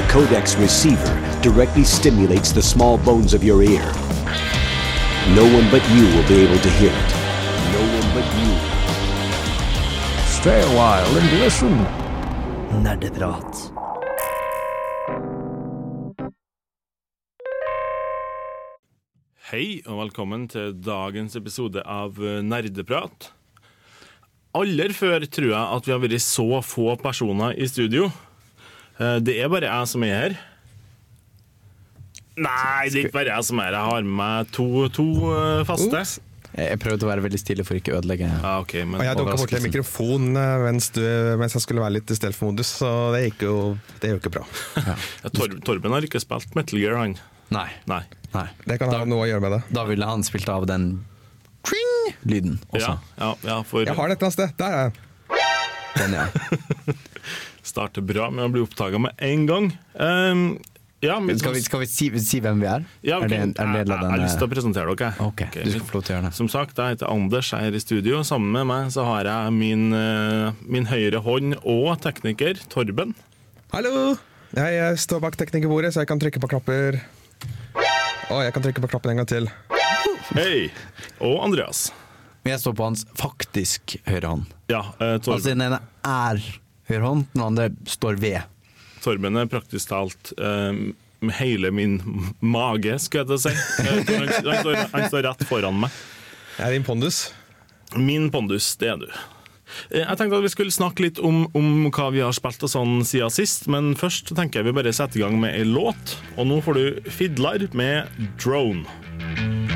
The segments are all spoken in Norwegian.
the codec's receiver directly stimulates the small bones of your ear. No one but you will be able to hear it. No one but you. Stay a while and listen. Nerdeprat. Hei og velkommen til dagens episode av eh, Nerdeprat. Aller før tror jeg at vi har vært så få personer i studio. Eh, Det er bare jeg som er her. Nei, det er ikke bare jeg som er her. Jeg har med meg to, to eh, faste. Jeg jeg prøvde å være veldig stille for ikke å ødelegge. Ja, okay, men Og jeg dunka borti en mikrofon eh, mens, du, mens jeg skulle være litt i stealth-modus, så det gikk jo Det er jo ikke bra. ja, Tor Torben har ikke spilt Metal Gear, han. Nei. Nei. Nei. Det kan ha noe å gjøre med det. Da ville han spilt av den tring-lyden også. Ja, ja, ja, for Jeg har det et eller annet sted. Der er jeg. Den, ja. starter bra med å bli oppdaga med en gang. Um, ja, men, Skal vi, skal vi si, si hvem vi er? Ja, ok. Er det er det en jeg, jeg har lyst til å presentere dere. Ok, du skal få lov til å gjøre det. Som sagt, jeg heter Anders, jeg er i studio. Sammen med meg så har jeg min, eh, min høyre hånd og tekniker, Torben. Hallo! Jeg eh, står bak teknikerbordet, så jeg kan trykke på knapper. Og jeg kan trykke på knappen en gang til. Hei! Og Andreas. Jeg står på hans faktisk høyre hånd. Ja, eh, Altså Den ene er høyre hånd, den andre står ved. Torben er praktisk talt eh, med hele min mage, skulle jeg til å si. Eh, Han, han, står, han står rett foran meg. Jeg er din pondus. Min pondus, det er du. Eh, Jeg tenkte at vi skulle snakke litt om, om hva vi har spilt og sånn siden sist, men først tenker jeg vi bare setter i gang med ei låt. Og nå får du Fidlar med 'Drone'.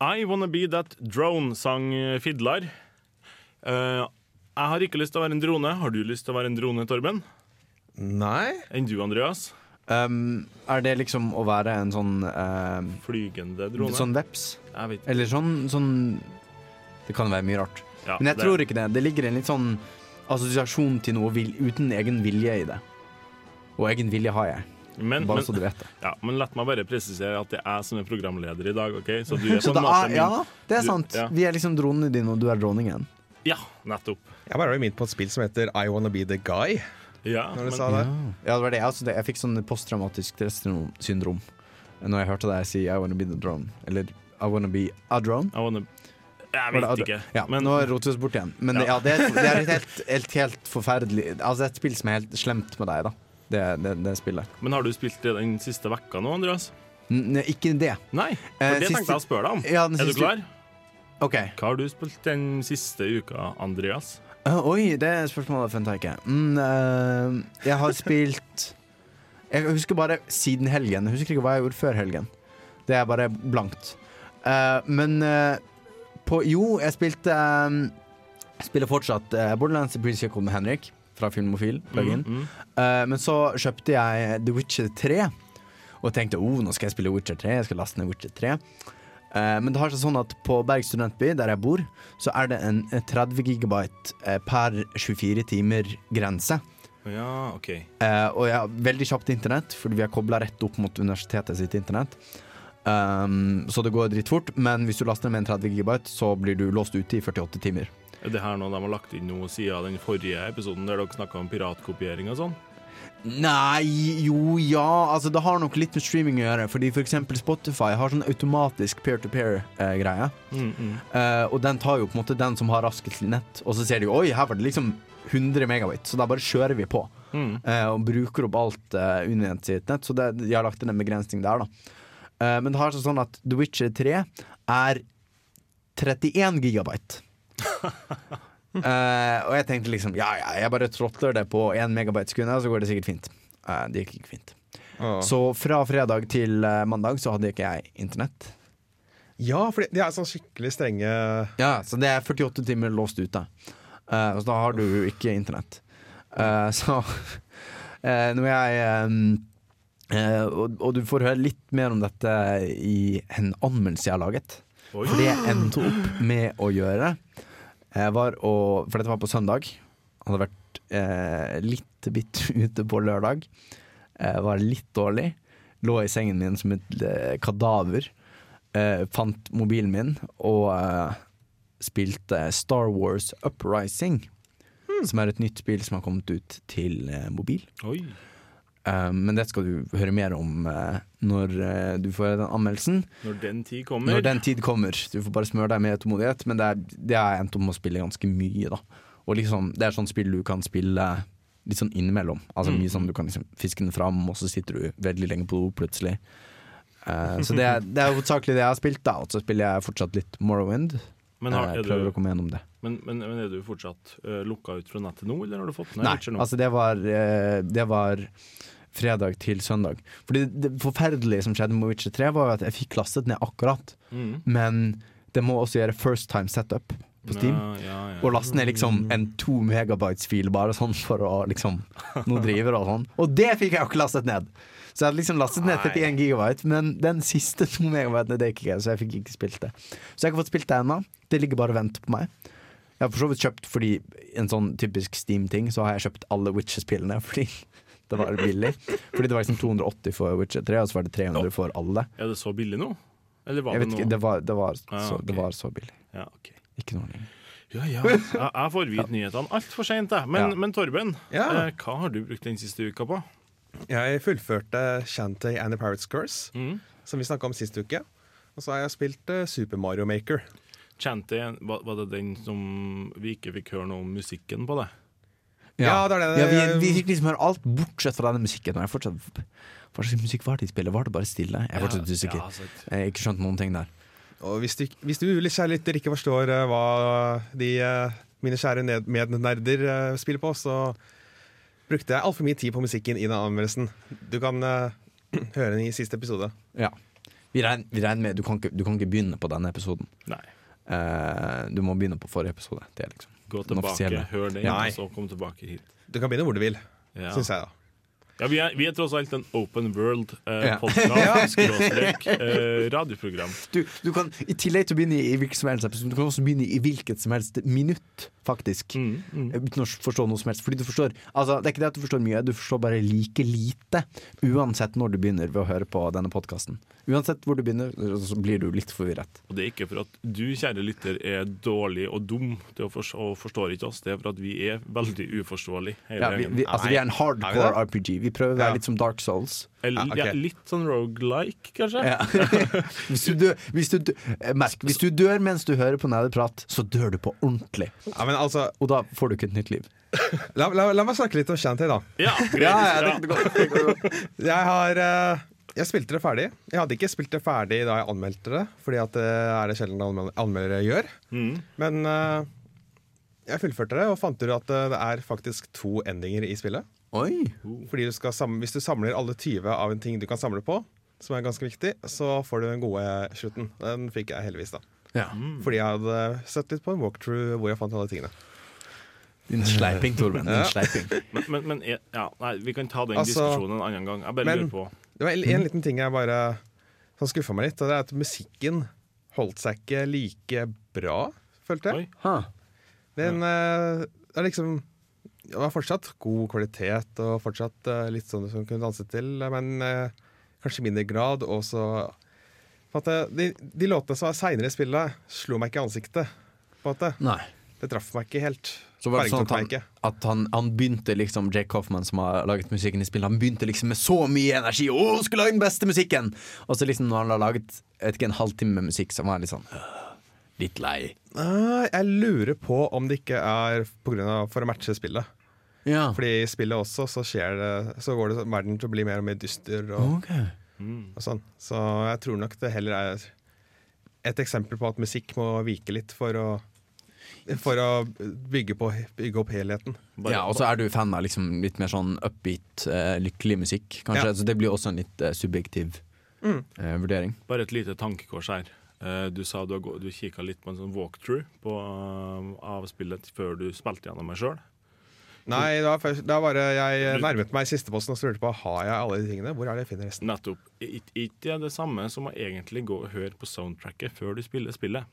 I Wanna Be That Drone, sang Fidlar. Uh, jeg har ikke lyst til å være en drone. Har du lyst til å være en drone, Torben? Nei? Enn du, Andreas? Um, er det liksom å være en sånn uh, Flygende drone? Sånn veps? Eller sånn, sånn Det kan være mye rart. Ja, Men jeg det- tror ikke det. Det ligger en litt sånn assosiasjon til noe vil, uten egen vilje i det. Og egen vilje har jeg, Men, bare men, så du vet det. ja, men la meg bare presisere at det er jeg som er programleder i dag. ok? Så du er på Så en måte er, min ja, det er du- sant. ja. Vi er liksom dronene dine, og du er dronningen. Ja, nettopp. Jeg var jo mint på et spill som heter I Wanna Be The Guy. Ja, Når du men, sa det. Ja, det var det. Altså, det jeg fikk sånn posttraumatisk stressyndrom når jeg hørte deg si I wanna be the drone. Eller I wanna be a drone. I wanna, jeg vet ikke. Ja, men, nå roter vi oss bort igjen. Men Ja. ja, det, er, det er et helt, helt, helt forferdelig Altså et spill som er helt slemt med deg, da. Det, det, det spillet. men har du spilt det den siste vekka nå, Andreas? N ikke det. Nei, for Eh, det siste- tenkte jeg å spørre deg om. Ja, den er du klar? OK. Hva har du spilt den siste uka, Andreas? Uh, oi, det spørsmålet fant jeg ikke. Mm, uh, jeg har spilt Jeg husker bare siden helgen. Jeg husker ikke hva jeg gjorde før helgen. Det er bare blankt. Uh, men uh, på Jo, jeg spilte Spiller fortsatt Borderlands Prince Jacob med Henrik fra Filmofil. Mm, mm. Uh, men så kjøpte jeg The Witcher 3 og tenkte oh, nå skal jeg spille Witcher 3. Jeg skal laste ned Witcher 3. Uh, men det har seg sånn at på Berg studentby, der jeg bor, så er det en eh, 30 gigabyte eh, per 24 timer grense. Ja, OK. uh, og jeg har veldig kjapt internett, fordi vi har kobla rett opp mot universitetet sitt internett. Um, så det går dritfort, men hvis du laster ned med en 30 gigabyte, så blir du låst ute i 48 timer. Er det her noe de har lagt inn noe siden den forrige episoden der dere snakka om piratkopiering og sånn? Nei, jo, ja. Altså, det har nok litt med streaming å gjøre. Fordi for eksempel Spotify har sånn automatisk peer-to-peer-greie. Mm, mm. Eh, og den tar jo på en måte den som har raskest nett, og så ser de oi, her var det liksom 100 megabit, så da bare kjører vi på. Mm. eh, og bruker opp alt eh, Unient sitt nett, så det, de har lagt inn en begrensning der, da. Eh, men det har sånn at The Witcher 3 er 31 gigabyte. Eh, og jeg tenkte liksom ja, ja, jeg bare tråtler det på 1 megabyte sekundet, så går det sikkert fint. Uh, det gikk ikke fint. Uh. Så fra fredag til eh, mandag så hadde ikke jeg internett. Ja, for de er sånn skikkelig strenge Ja, Så det er 48 timer låst ute. Så da har du jo ikke internett. Så når jeg um, Uh, og, og du får høre litt mer om dette i en anmeldelse jeg har laget. Oi. For det jeg endte opp med å gjøre, var å For dette var på søndag. Hadde vært eh, litt bitt ute på lørdag. Eh, var litt dårlig. Lå i sengen min som et eh, kadaver. eh, fant mobilen min og eh, spilte Star Wars Uprising. Som er et nytt spill som har kommet ut til eh, mobil. Oi. Eh, men det skal du høre mer om eh, når eh, du får den anmeldelsen. Når den tid kommer. Når den tid kommer. Du får bare smøre deg med tålmodighet. Men det, er, det har jeg endt med å spille ganske mye, da. Og liksom, det er sånn spill du kan spille litt sånn innimellom. Altså Mm. mye sånn Du kan liksom fiske den fram, og så sitter du veldig lenge på do plutselig. Uh, så det er, det er hovedsakelig det jeg har spilt, da. Og så spiller jeg fortsatt litt Morrowind. men, har, jeg er prøver du, å komme gjennom det. men, men, men er du fortsatt uh, lukka ut fra nettet nå, eller har du fått den Nei, altså det var, uh, det var fredag til søndag. Fordi det forferdelige som skjedde med Witcher 3, var at jeg fikk lastet ned akkurat. Mm. Men det må også gjøre first time setup på Steam. Ja, ja, ja. Og laste ned liksom en to megabytes-fil bare sånn for å liksom noen driver og sånn. Og det fikk jeg jo ikke lastet ned! Så jeg hadde liksom lastet ned 31 gigabyte, men den siste to megabytene det gikk ikke, så jeg fikk ikke spilt det. Så jeg har ikke fått spilt det ennå. Det ligger bare og venter på meg. Jeg har for så vidt kjøpt fordi en sånn typisk Steam-ting, så har jeg kjøpt alle Witcher-spillene fordi det var billig. Fordi det var liksom 280 for Witcher 3, og så var det 300 for alle. Er det så billig nå? Eller var Jeg det vet nå? ikke, det var, det var, Ah, så, det var så billig. Ja, ok. Ikke noe lenger. Ja, ja. Jeg, jeg får vite nyhetene altfor seint, jeg. Men, Ja. men Torben, Ja. eh, hva har du brukt den siste uka på? Jeg fullførte Shanty and the Pirate's Curse, Mm. som vi snakka om sist uke. Og så har jeg spilt uh, Super Mario Maker. Chanty, var, var det den som vi ikke fikk høre noe om musikken på det? Ja, det er det. Ja, vi, vi fikk liksom høre alt bortsett fra denne musikken. Og jeg fortsatt, hva slags musikk var det de spiller? Var det bare stille? Jeg er fortsatt usikker. Altså, Jeg ikke skjønt noen ting der. Og hvis du, hvis du kjære lytter, ikke forstår uh, hva de, uh, mine kjære mednerder uh, spiller på, så brukte jeg altfor mye tid på musikken i den anmeldelsen. Du kan høre den i siste episode. Ja. Vi regner, vi regner med du kan, ikke, du kan ikke begynne på denne episoden. nei. Du må begynne på forrige episode. Det er liksom Gå tilbake, hør den, Nei. og så kom tilbake hit. Du kan begynne hvor du vil, Ja. syns jeg. da Ja, vi, er, vi er tross alt en open world eh, Ja. eh, radioprogram. du, du kan, I tillegg til å begynne i hvilket som helst episode, du kan også begynne i hvilket som helst minutt, faktisk. Mm, mm. Uten å forstå noe som helst. Fordi du forstår Altså, det er ikke det at du forstår mye, du forstår bare like lite. Uansett når du begynner ved å høre på denne podkasten. Uansett hvor du begynner, så blir du litt forvirret. Og det er ikke for at du, kjære lytter, er dårlig og dum til å forstå, og forstår ikke oss. Det er for at vi er veldig uforståelige, Ja, vi, vi, altså, vi er en Er hardcore vi RPG. Vi prøver å være Ja. litt som Dark Souls. Eller, Ja, okay. ja, litt sånn rogelike, kanskje? Ja. hvis, du dør, hvis, du dør, eh, merk, hvis du dør mens du hører på nederprat, så dør du på ordentlig. Ja, men altså, Og da får du ikke et nytt liv. la, la, la meg snakke litt om Shanty, da. Ja, greit. det går Jeg har eh, Jeg spilte det ferdig. Jeg hadde ikke spilt det ferdig da jeg anmeldte det, Fordi at det er det sjelden anmel- anmeldere gjør. Mm. Men uh, jeg fullførte det og fant ut at eh, det er faktisk to endinger i spillet. Oi! Fordi du skal sam Hvis du samler alle 20 av en ting du kan samle på, som er ganske viktig, så får du den gode slutten. Den fikk jeg heldigvis, da. Ja. Fordi jeg hadde sett litt på en walkthrough hvor jeg fant alle tingene. Din sleiping, Torben. Din Ja. sleiping. Men, men, men ja, nei, vi kan ta den Altså, diskusjonen en annen gang. Jeg bare men- lurer på Det var en, en liten ting jeg bare som skuffa meg litt, og det er at musikken holdt seg ikke like bra, følte jeg. Oi. Den eh, det er liksom Det var fortsatt god kvalitet og fortsatt eh, litt sånn som kunne danse til, men eh, kanskje i mindre grad. Og så eh, de, de låtene som var seinere i spillet, slo meg ikke i ansiktet. På en måte. Nei. Det traff meg ikke helt. Så var det sånn at han, at han, han begynte liksom Jake Hoffman, som har laget musikken i spillet, han begynte liksom med så mye energi. Å, skulle lage den beste musikken! Og så liksom når han har laget vet ikke, en halvtime med musikk, så var han litt sånn Litt lei. Ah, jeg lurer på om det ikke er på grunn av for å matche spillet. Ja. Fordi i spillet også så det Så går det verden til å bli mer og mer dyster og, Ok. og sånn. Så jeg tror nok det heller er et eksempel på at musikk må vike litt for å For å bygge, på, bygge opp helheten. Bare- Ja, og så er du fan av liksom litt mer sånn upbeat, uh, lykkelig musikk, kanskje. Ja. Så det blir også en litt uh, subjektiv Mm. uh, vurdering. Bare et lite tankekors her. Eh, Du sa du, har du kikka litt på en sånn walkthrough på, av spillet før du spilte gjennom meg sjøl. Nei, det var, først, det var bare jeg nærmet meg sisteposten og spurte lurte på Har jeg alle de tingene. Hvor er det jeg finner resten? Nettopp. Ik- Ikke det samme som å egentlig gå og høre på soundtracket før du spiller spillet.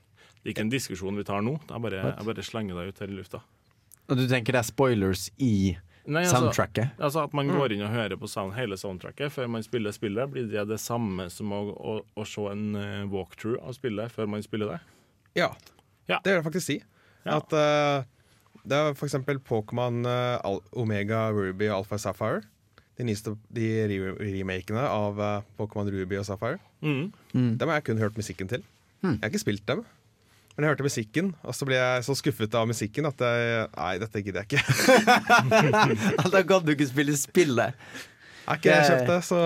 Det er ikke en diskusjon vi tar nå. Jeg bare, jeg bare slenger deg ut her i lufta. Og du tenker det er spoilers i Nei, altså- soundtracket. Altså At man går inn og hører på sound, hele soundtracket før man spiller spillet. Blir det det samme som å, å, å se en eh, walkthrough av spillet før man spiller det? Ja, Ja. det vil jeg faktisk si. Ja. At uh, Det er for eksempel Pokémon uh, Omega, Ruby og Alpha Sapphire. De nyeste de remakene av uh, Pokémon Ruby og Sapphire. Mm. Dem har jeg kun hørt musikken til. Jeg har ikke spilt dem. Men jeg hørte musikken, og så ble jeg så skuffet av musikken at jeg Nei, dette gidder jeg ikke. da kan du ikke spille spillet. Jeg har ikke kjøpt det, så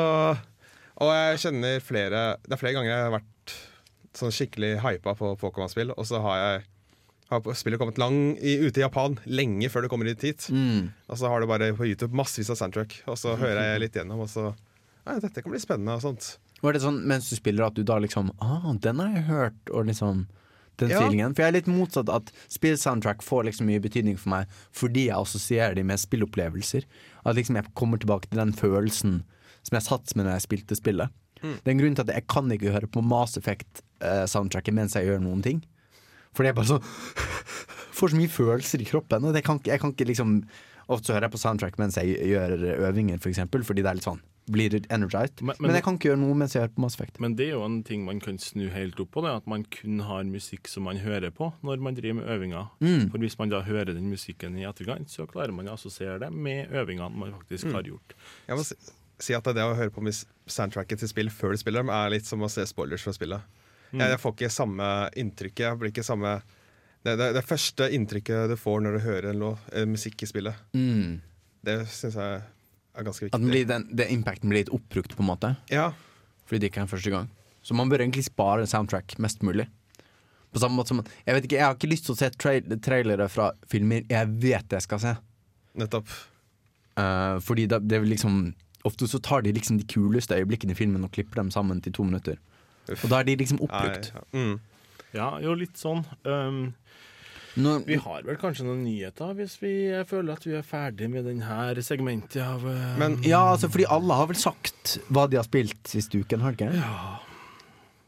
Og jeg kjenner flere Det er flere ganger jeg har vært sånn skikkelig hypa på Pokémon-spill, og så har jeg har spillet kommet lang i, ute i Japan lenge før det kommer hit hit. Mm. Og så har det bare på YouTube massevis av soundtrack, og så hører jeg litt gjennom, og så Nei, dette kan bli spennende og sånt. Var det sånn mens du spiller at du da liksom ah, den har jeg hørt, og liksom den Ja. feelingen? For jeg er litt motsatt at spillsoundtrack får liksom mye betydning for meg fordi jeg assosierer de med spillopplevelser. At liksom jeg kommer tilbake til den følelsen som jeg satt med når jeg spilte spillet. Mm. Det er en grunn til at jeg kan ikke høre på Mass Effect-soundtracket mens jeg gjør noen ting. For det er bare sånn Får så mye følelser i kroppen. Og det kan jeg kan ikke liksom Ofte så hører jeg på soundtrack mens jeg gjør øvinger, for eksempel, fordi det er litt sånn blir energized. Men- Men, men- jeg kan ikke gjøre noe mens jeg hører på Mass Effect. Men det er jo en ting man kan snu helt opp på, det at man kun har musikk som man hører på når man driver med øvinger. Mm. For hvis man da hører den musikken i etterkant, så klarer man å assosiere det med øvingene man faktisk har gjort. Jeg må si, si at det å høre på soundtracket til spill før du spiller dem, er litt som å se spoilers fra spillet. Jeg, jeg får ikke samme inntrykket. Jeg blir ikke samme det, det, det første inntrykket du får når du hører en låt, eh, musikk i spillet, Mm. det syns jeg er ganske At den viktig. blir, den, det impacten blir litt oppbrukt, på en måte. Ja, Fordi det ikke er første gang. Så man bør egentlig spare soundtrack mest mulig. På samme måte som Jeg vet ikke, jeg har ikke lyst til å se trail trailere fra filmer jeg vet jeg skal se. nettopp. Uh, fordi det, det liksom Ofte så tar de liksom de kuleste øyeblikkene i filmen og klipper dem sammen til to minutter. Uff. Og da er de liksom Nei, oppbrukt. ja. Mm. Ja, jo, litt sånn. Um, Nå, vi har vel kanskje noen nyheter hvis vi føler at vi er ferdig med denne segmentet av uh... Men ja, altså fordi alle har vel sagt hva de har spilt siste uken, har de ikke?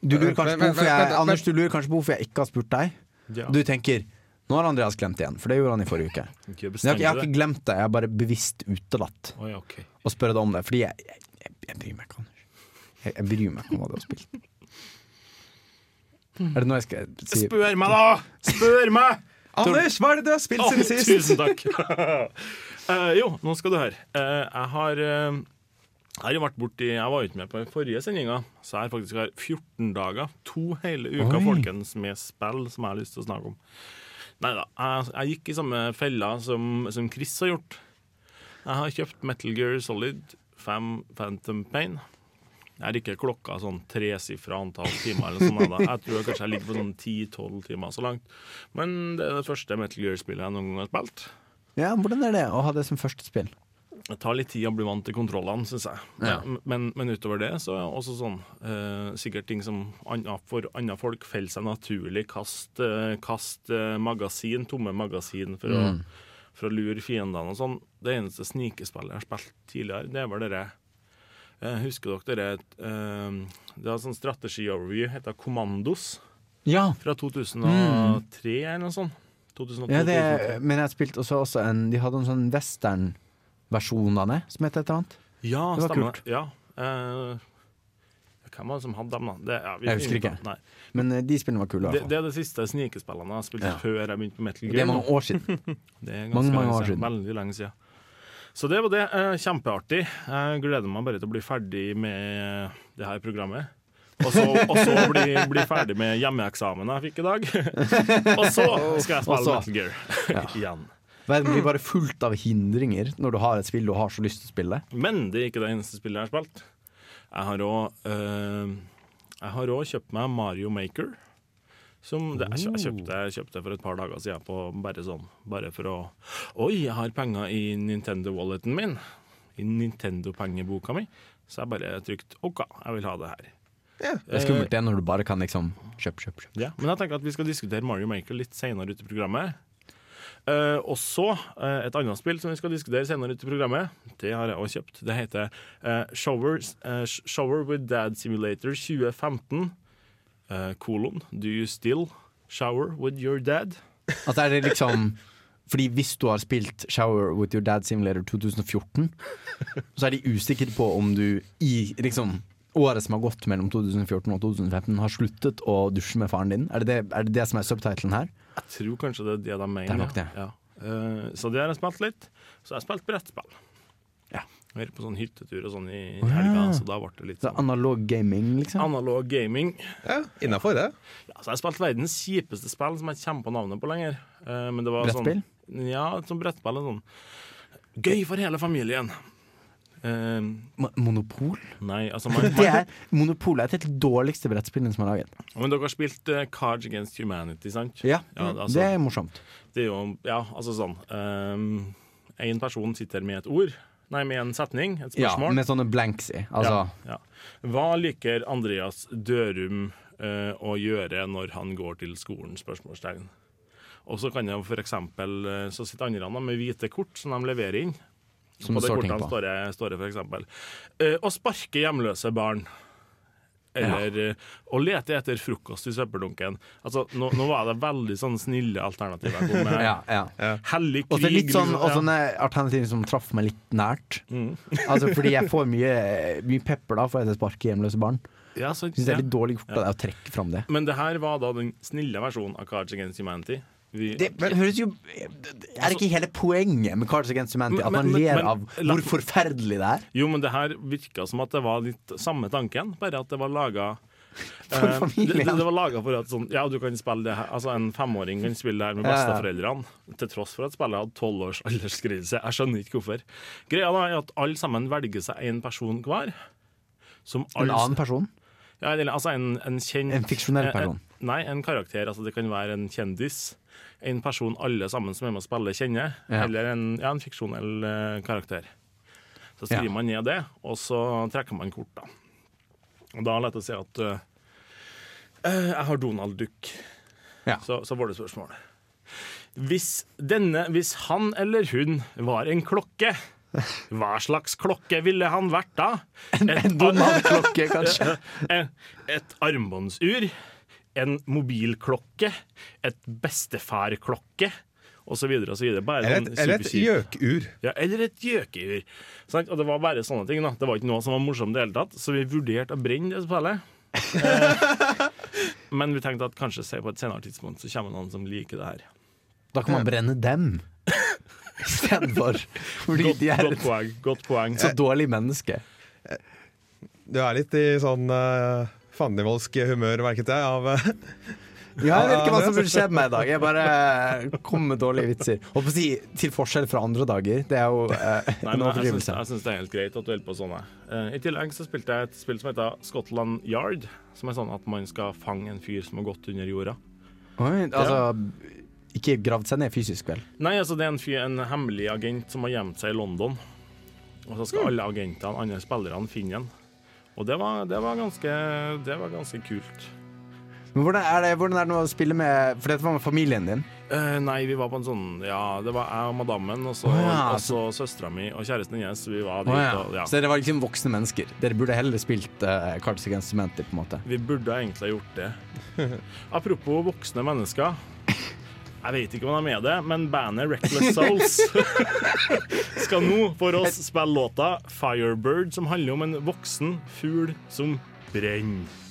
Du lurer kanskje Men- men- hvorfor jeg, men- men- Anders, du lurer kanskje på hvorfor jeg ikke har spurt deg? ja, Du tenker nå har Andreas glemt igjen, for det gjorde han i forrige uke. jeg, jeg har ikke glemt det, jeg har bare bevisst utelatt Å, okay. å spørre deg om det. Fordi jeg, jeg, jeg, jeg bryr meg ikke, Anders. Jeg, jeg bryr meg ikke om hva du har spilt. Er det noe jeg skal si? Spør meg, da! Spør meg! Anders, hva er det du har spilt siden sist? tusen takk. Eh, jo, nå skal du høre. Eh, jeg har eh, jeg har jo vært borti Jeg var jo ikke med på den forrige sendinga, så jeg har faktisk har 14 dager, to hele uker, Oi. folkens, med spill som jeg har lyst til å snakke om. Nei da, jeg, jeg gikk i samme fella som, som Chris har gjort. Jeg har kjøpt Metal Gear Solid 5 Phantom Pain. Jeg ikke klokka sånn tresifra antall timer. eller sånn da. Jeg tror kanskje jeg ligger på sånn 10-12 timer så langt. Men det er det første Metal Gear-spillet jeg noen gang har spilt. Ja, Hvordan er det å ha det som første spill? Det tar litt tid å bli vant til kontrollene, syns jeg. Ja. Men, men utover det så er det også sånn eh, sikkert ting som anna, for andre folk faller seg naturlig. Kast, eh, kast eh, magasin, tomme magasin for, Mm. å, for å lure fiendene og sånn. Det eneste snikespillet jeg har spilt tidligere, det var det eh, Husker dere dere eh, Det var sånn strategi-overview, heter Kommandos, Ja, fra 2003 eller noe sånt. 2002, ja det, men jeg har spilt også, også en De hadde en sånn western-versjon av det, som het et eller annet. Ja, Det var stemmer. kult. Ja. Uh, hvem var det som hadde dem, da? Det, ja, vi Jeg husker ikke. Nei. Men eh, de spillene var kule. Det, det er det siste snikespillene jeg har spilt før jeg begynte på Metal Det er mange år siden. Det er mange, ganske mange lenge år siden. Veldig lenge siden. Så det var det. Eh, kjempeartig. Jeg gleder meg bare til å bli ferdig med det her programmet. Og så, og så bli, bli ferdig med hjemmeeksamen jeg fikk i dag. Og så skal jeg spille Metal Gear igjen. Verden blir bare fullt av hindringer når du har et spill du har så lyst til å spille. Men det er ikke det eneste spillet jeg har spilt. Jeg har òg Jeg kjøpt meg Mario Maker. Som det, jeg, kjøpte, jeg kjøpte for et par dager siden på bare sånn Bare for å Oi, jeg har penger i Nintendo-walleten min. I Nintendo-pengeboka mi. Så jeg bare trykte OK, jeg vil ha det her. Det er skummelt det når du bare kan liksom kjøp, kjøp, kjøp. Ja, men jeg tenker at vi skal diskutere Mario Maker litt senere ut i programmet. Uh, og så uh, et annet spill som vi skal diskutere senere ut i programmet. Det har jeg også kjøpt. Det heter uh, Shower, Shower with Dad Simulator 2015. Eh, kolon Do you still shower with your dad? Altså er det liksom Fordi hvis du har spilt Shower with your dad simulator 2014, så er de usikre på om du i liksom året som har gått mellom 2014 og 2015, har sluttet å dusje med faren din. Er det det, er det, det som er subtitlen her? Jeg tror kanskje det er det de mener. Det er nok det. Ja. Uh, så det har jeg spilt litt. Så jeg har spilt brettspill. Ja. Var på sånn hyttetur og sånn i helga, så da ble det litt Så sånn analog gaming, liksom? analog gaming. Ja, Innafor det. Ja, så jeg har spilt verdens kjipeste spill som jeg ikke kommer på navnet på lenger. Eh, men det var Brettspill? Sånn, ja, et sånt brettspill. Sånn. Gøy for hele familien. Uh, Monopol? nei, altså man, Det er, Monopol er et helt dårligste brettspillet som er laget. Men dere har spilt uh, Cards Against Humanity, sant? Ja, Ja, altså- Det er morsomt. Det er jo, ja, altså sånn En person sitter med et ord, nei, med en setning, et spørsmål. Ja, med sånne blanks i. Altså, ja, ja. Hva liker Andreas Dørum uh, å gjøre når han går til skolen? Spørsmålstegn. Og så kan jeg for eksempel, eh, så sitter andre med hvite kort som de leverer inn. Som på det kortet står det, står det for eksempel eh, Å sparke hjemløse barn. Eller ja. å lete etter frokost i søppeldunken. Altså, nå, nå var det veldig sånn snille alternativer. med. ja, ja. Hellig Og så litt sånn, liksom, og ja. sånne alternativer som traff meg litt nært. Mm. Altså Fordi jeg får mye, mye pepper da for at jeg sparker hjemløse barn. Ja, så, Synes det er ja. litt dårlig gjort av deg å trekke fram det. Men det her var da den snille versjonen av Cards Against Humanity. Vi, Det høres jo Er det ikke hele poenget med Cards Against Humanity? At man men- ler men- av hvor forferdelig det er? Jo, men det her virka som at det var litt samme tanken, bare at det var laga For det, det, var laga for at sånn, ja, du kan spille det her Altså En femåring kan spille det her med Ja, ja. besteforeldrene, til tross for at spillet hadde tolv års aldersgrense. Jeg skjønner ikke hvorfor. Greia da er at alle sammen velger seg én person hver. Som En annen person? Ja, eller, altså en, en kjent En fiksjonell person? En, person? Nei, en karakter. Altså det kan være en kjendis. En person alle sammen som er med å spille, kjenner. Ja. Eller en, ja, en fiksjonell eh, karakter. Så skriver Ja. man ned det, og så trekker man kort, da. Og da er det lett å si at eh, jeg har Donald Duck. Ja. Så, så var det spørsmålet. Hvis, denne, hvis han eller hun var en klokke, hva slags klokke ville han vært da? Et, Donald-klokke, kanskje? Et armbåndsur, en mobilklokke, et bestefarklokke, osv. osv. Eller sånn et, eller et gjøkur. Ja, eller et gjøkur. Sant? Og det var bare sånne ting. da Det var ikke noe som var morsomt i det hele tatt, så vi vurderte å brenne det spillet. Eh, men vi tenkte at kanskje se på et senere tidspunkt så kommer noen som liker det her. Da kan man brenne dem istedenfor. Fordi Godt, de er godt poeng. Godt poeng. så dårlig menneske. Du er litt i sånn uh, fandenivoldsk humør, merket jeg. Av, eh, Ja, jeg vet ikke hva som burde skjedd med meg i dag. Jeg bare kom med dårlige vitser. Og på å si, til forskjell fra andre dager. Det er jo eh, Nei, en men jeg syns, overdrivelse. jeg syns det er helt greit at du holder på sånne. jeg. Eh, I tillegg så spilte jeg et spill som heter Scotland Yard. Som er sånn at man skal fange en fyr som har gått under jorda. Oi, altså Ikke gravd seg ned fysisk, vel? Nei, altså det er en, fyr, en hemmelig agent som har gjemt seg i London. Og så skal alle agentene, andre spillerne, finne han. Og det var, det var, ganske, det var ganske kult. Men hvordan er, det, hvordan er det å spille med For dette var med familien din? Uh, nei, vi var på en sånn Ja, det var jeg og madammen, og så, oh, ja, så søstera mi og kjæresten hennes. Vi var dit, oh, ja. og ja. Så dere var liksom voksne mennesker? Dere burde heller spilt uh, Cards Against Cementer, på en måte. Vi burde egentlig ha gjort det. Apropos voksne mennesker. Jeg vet ikke om han er det, men bandet Reckless Souls skal nå for oss spille låta Firebird, som handler om en voksen fugl som brenner.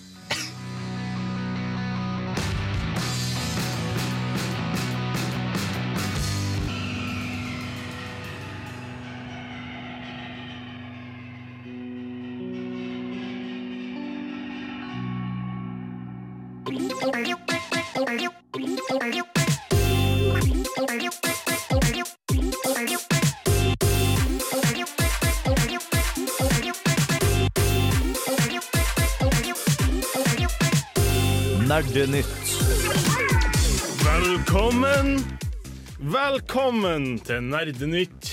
Nerdenytt. Velkommen! Velkommen til Nerdenytt.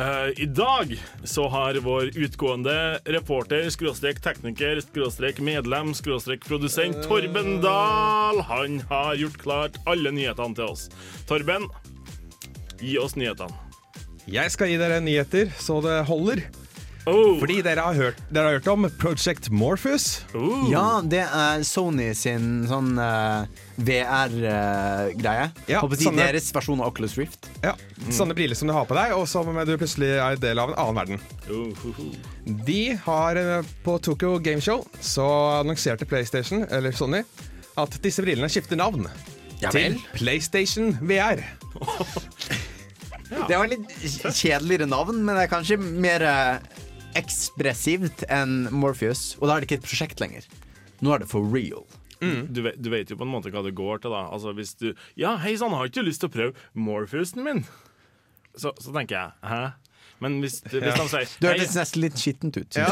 Eh, I dag så har vår utgående reporter, skråstrek tekniker, skråstrek medlem, skråstrek produsent Torben Dahl Han har gjort klart alle nyhetene til oss. Torben, gi oss nyhetene. Jeg skal gi dere nyheter så det holder. Oh. Fordi dere har hørt, dere har hørt om Project Morphus. Oh. Ja, det er Sony sin sånn VR-greie. Ja, Håper å si sånne- Deres versjon av Oculus Rift. Ja, Sånne briller som du har på deg, og som du plutselig er del av en annen verden. Oh. De har eh, På Tokyo Game Show så annonserte PlayStation, eller Sony, at disse brillene skifter navn. Ja til. PlayStation VR. Det var litt kjedeligere navn, men det er kanskje mer eh, ekspressivt enn Morpheus. Og da er det ikke et prosjekt lenger. Nå er det for real. Du, vet, du vet jo på en måte hva det går til, da. Altså hvis du Ja, hei sann, har ikke du lyst til å prøve Morpheusen min? Så, så tenker jeg hæ? Men hvis, hvis han sier Du hørtes nesten litt skittent ut. Ja.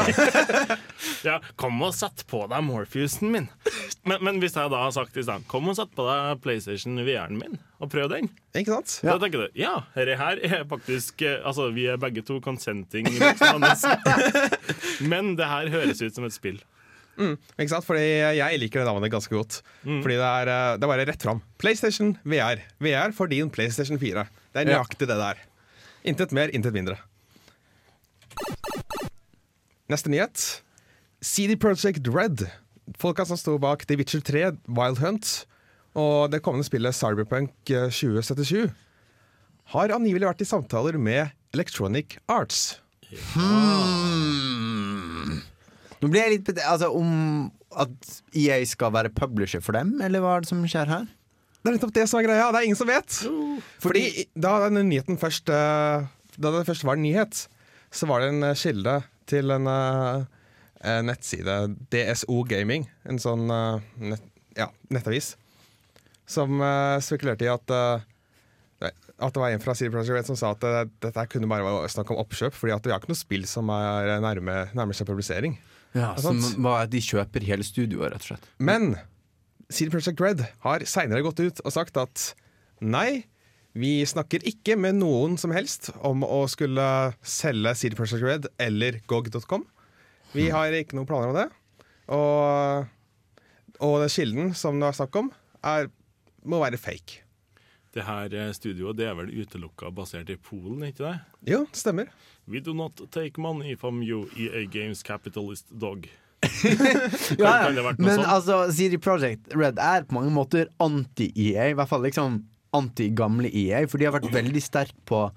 ja, kom og sett på deg Morpheusen min. Men, men hvis jeg da har sagt i stedet Kom og sett på deg PlayStation VR-en min, og prøv den. Ikke sant? Da tenker du ja, dette her er faktisk eh, Altså, vi er begge to consenting. Men det her høres ut som et spill. Ikke sant? Fordi jeg liker det navnet ganske godt. Fordi det er, eh, det er bare rett fram. PlayStation VR. VR for din PlayStation 4. Det er nøyaktig det der. Intet mer, intet mindre. Neste nyhet. CD Project Red. Folka som sto bak The Witcher 3, Wild Hunt og det kommende spillet Cyberpunk eh, 2077, har angivelig vært i samtaler med Electronic Arts. Hmm. Nå blir jeg litt Altså om at EA skal være publisher for dem, eller hva er det som skjer her? Det er nettopp det som er greia. Det er ingen som vet. Fordi da denne nyheten først eh, Da det først var en nyhet, så var det en eh, kilde til en eh, nettside, DSO Gaming, en sånn uh, nett, ja, nettavis, som uh, spekulerte i at at det var en fra CD Projekt Red som sa at dette kunne bare være snakk om oppkjøp, fordi at vi har ikke noe spill som er nærme, nærmer seg publisering. Ja, Som var at de kjøper hele studioet, rett og slett. Men CD Projekt Red har seinere gått ut og sagt at nei, vi snakker ikke med noen som helst om å skulle selge CD Projekt Red eller GOG.com. Vi har ikke noen planer om det. Og, og den kilden som det er snakk om, er, må være fake. Det her eh, studioet det er vel utelukka basert i Polen, ikke det? Jo, det stemmer. We do not take money from you, EA Games capitalist dog. Ja, kan det vært noe Men sånt? altså, CD Projekt Red er på mange måter anti-EA. I hvert fall liksom anti-gamle EA, for de har vært veldig sterke på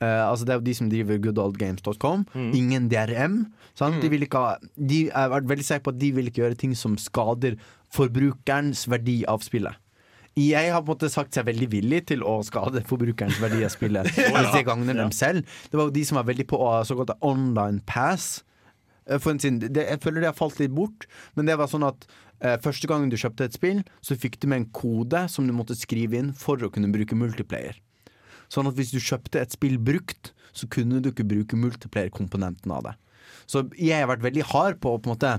Uh, altså Det er jo de som driver goodoldgames.com. Mm. Ingen DRM. Sant? De, vil ikke ha, de har vært veldig sikre på at de vil ikke gjøre ting som skader forbrukerens verdi av spillet. EA har på en måte sagt seg veldig villig til å skade forbrukerens verdi av spillet. Hvis det gagner dem selv. Det var jo de som var veldig på såkalt online pass. Eh, For en sin, det, jeg føler det har falt litt bort, men det var sånn at første gangen du kjøpte et spill, så fikk du med en kode som du måtte skrive inn for å kunne bruke multiplayer. Sånn at hvis du kjøpte et spill brukt, så kunne du ikke bruke multiplayer-komponenten av det. Så jeg har vært veldig hard på å på en måte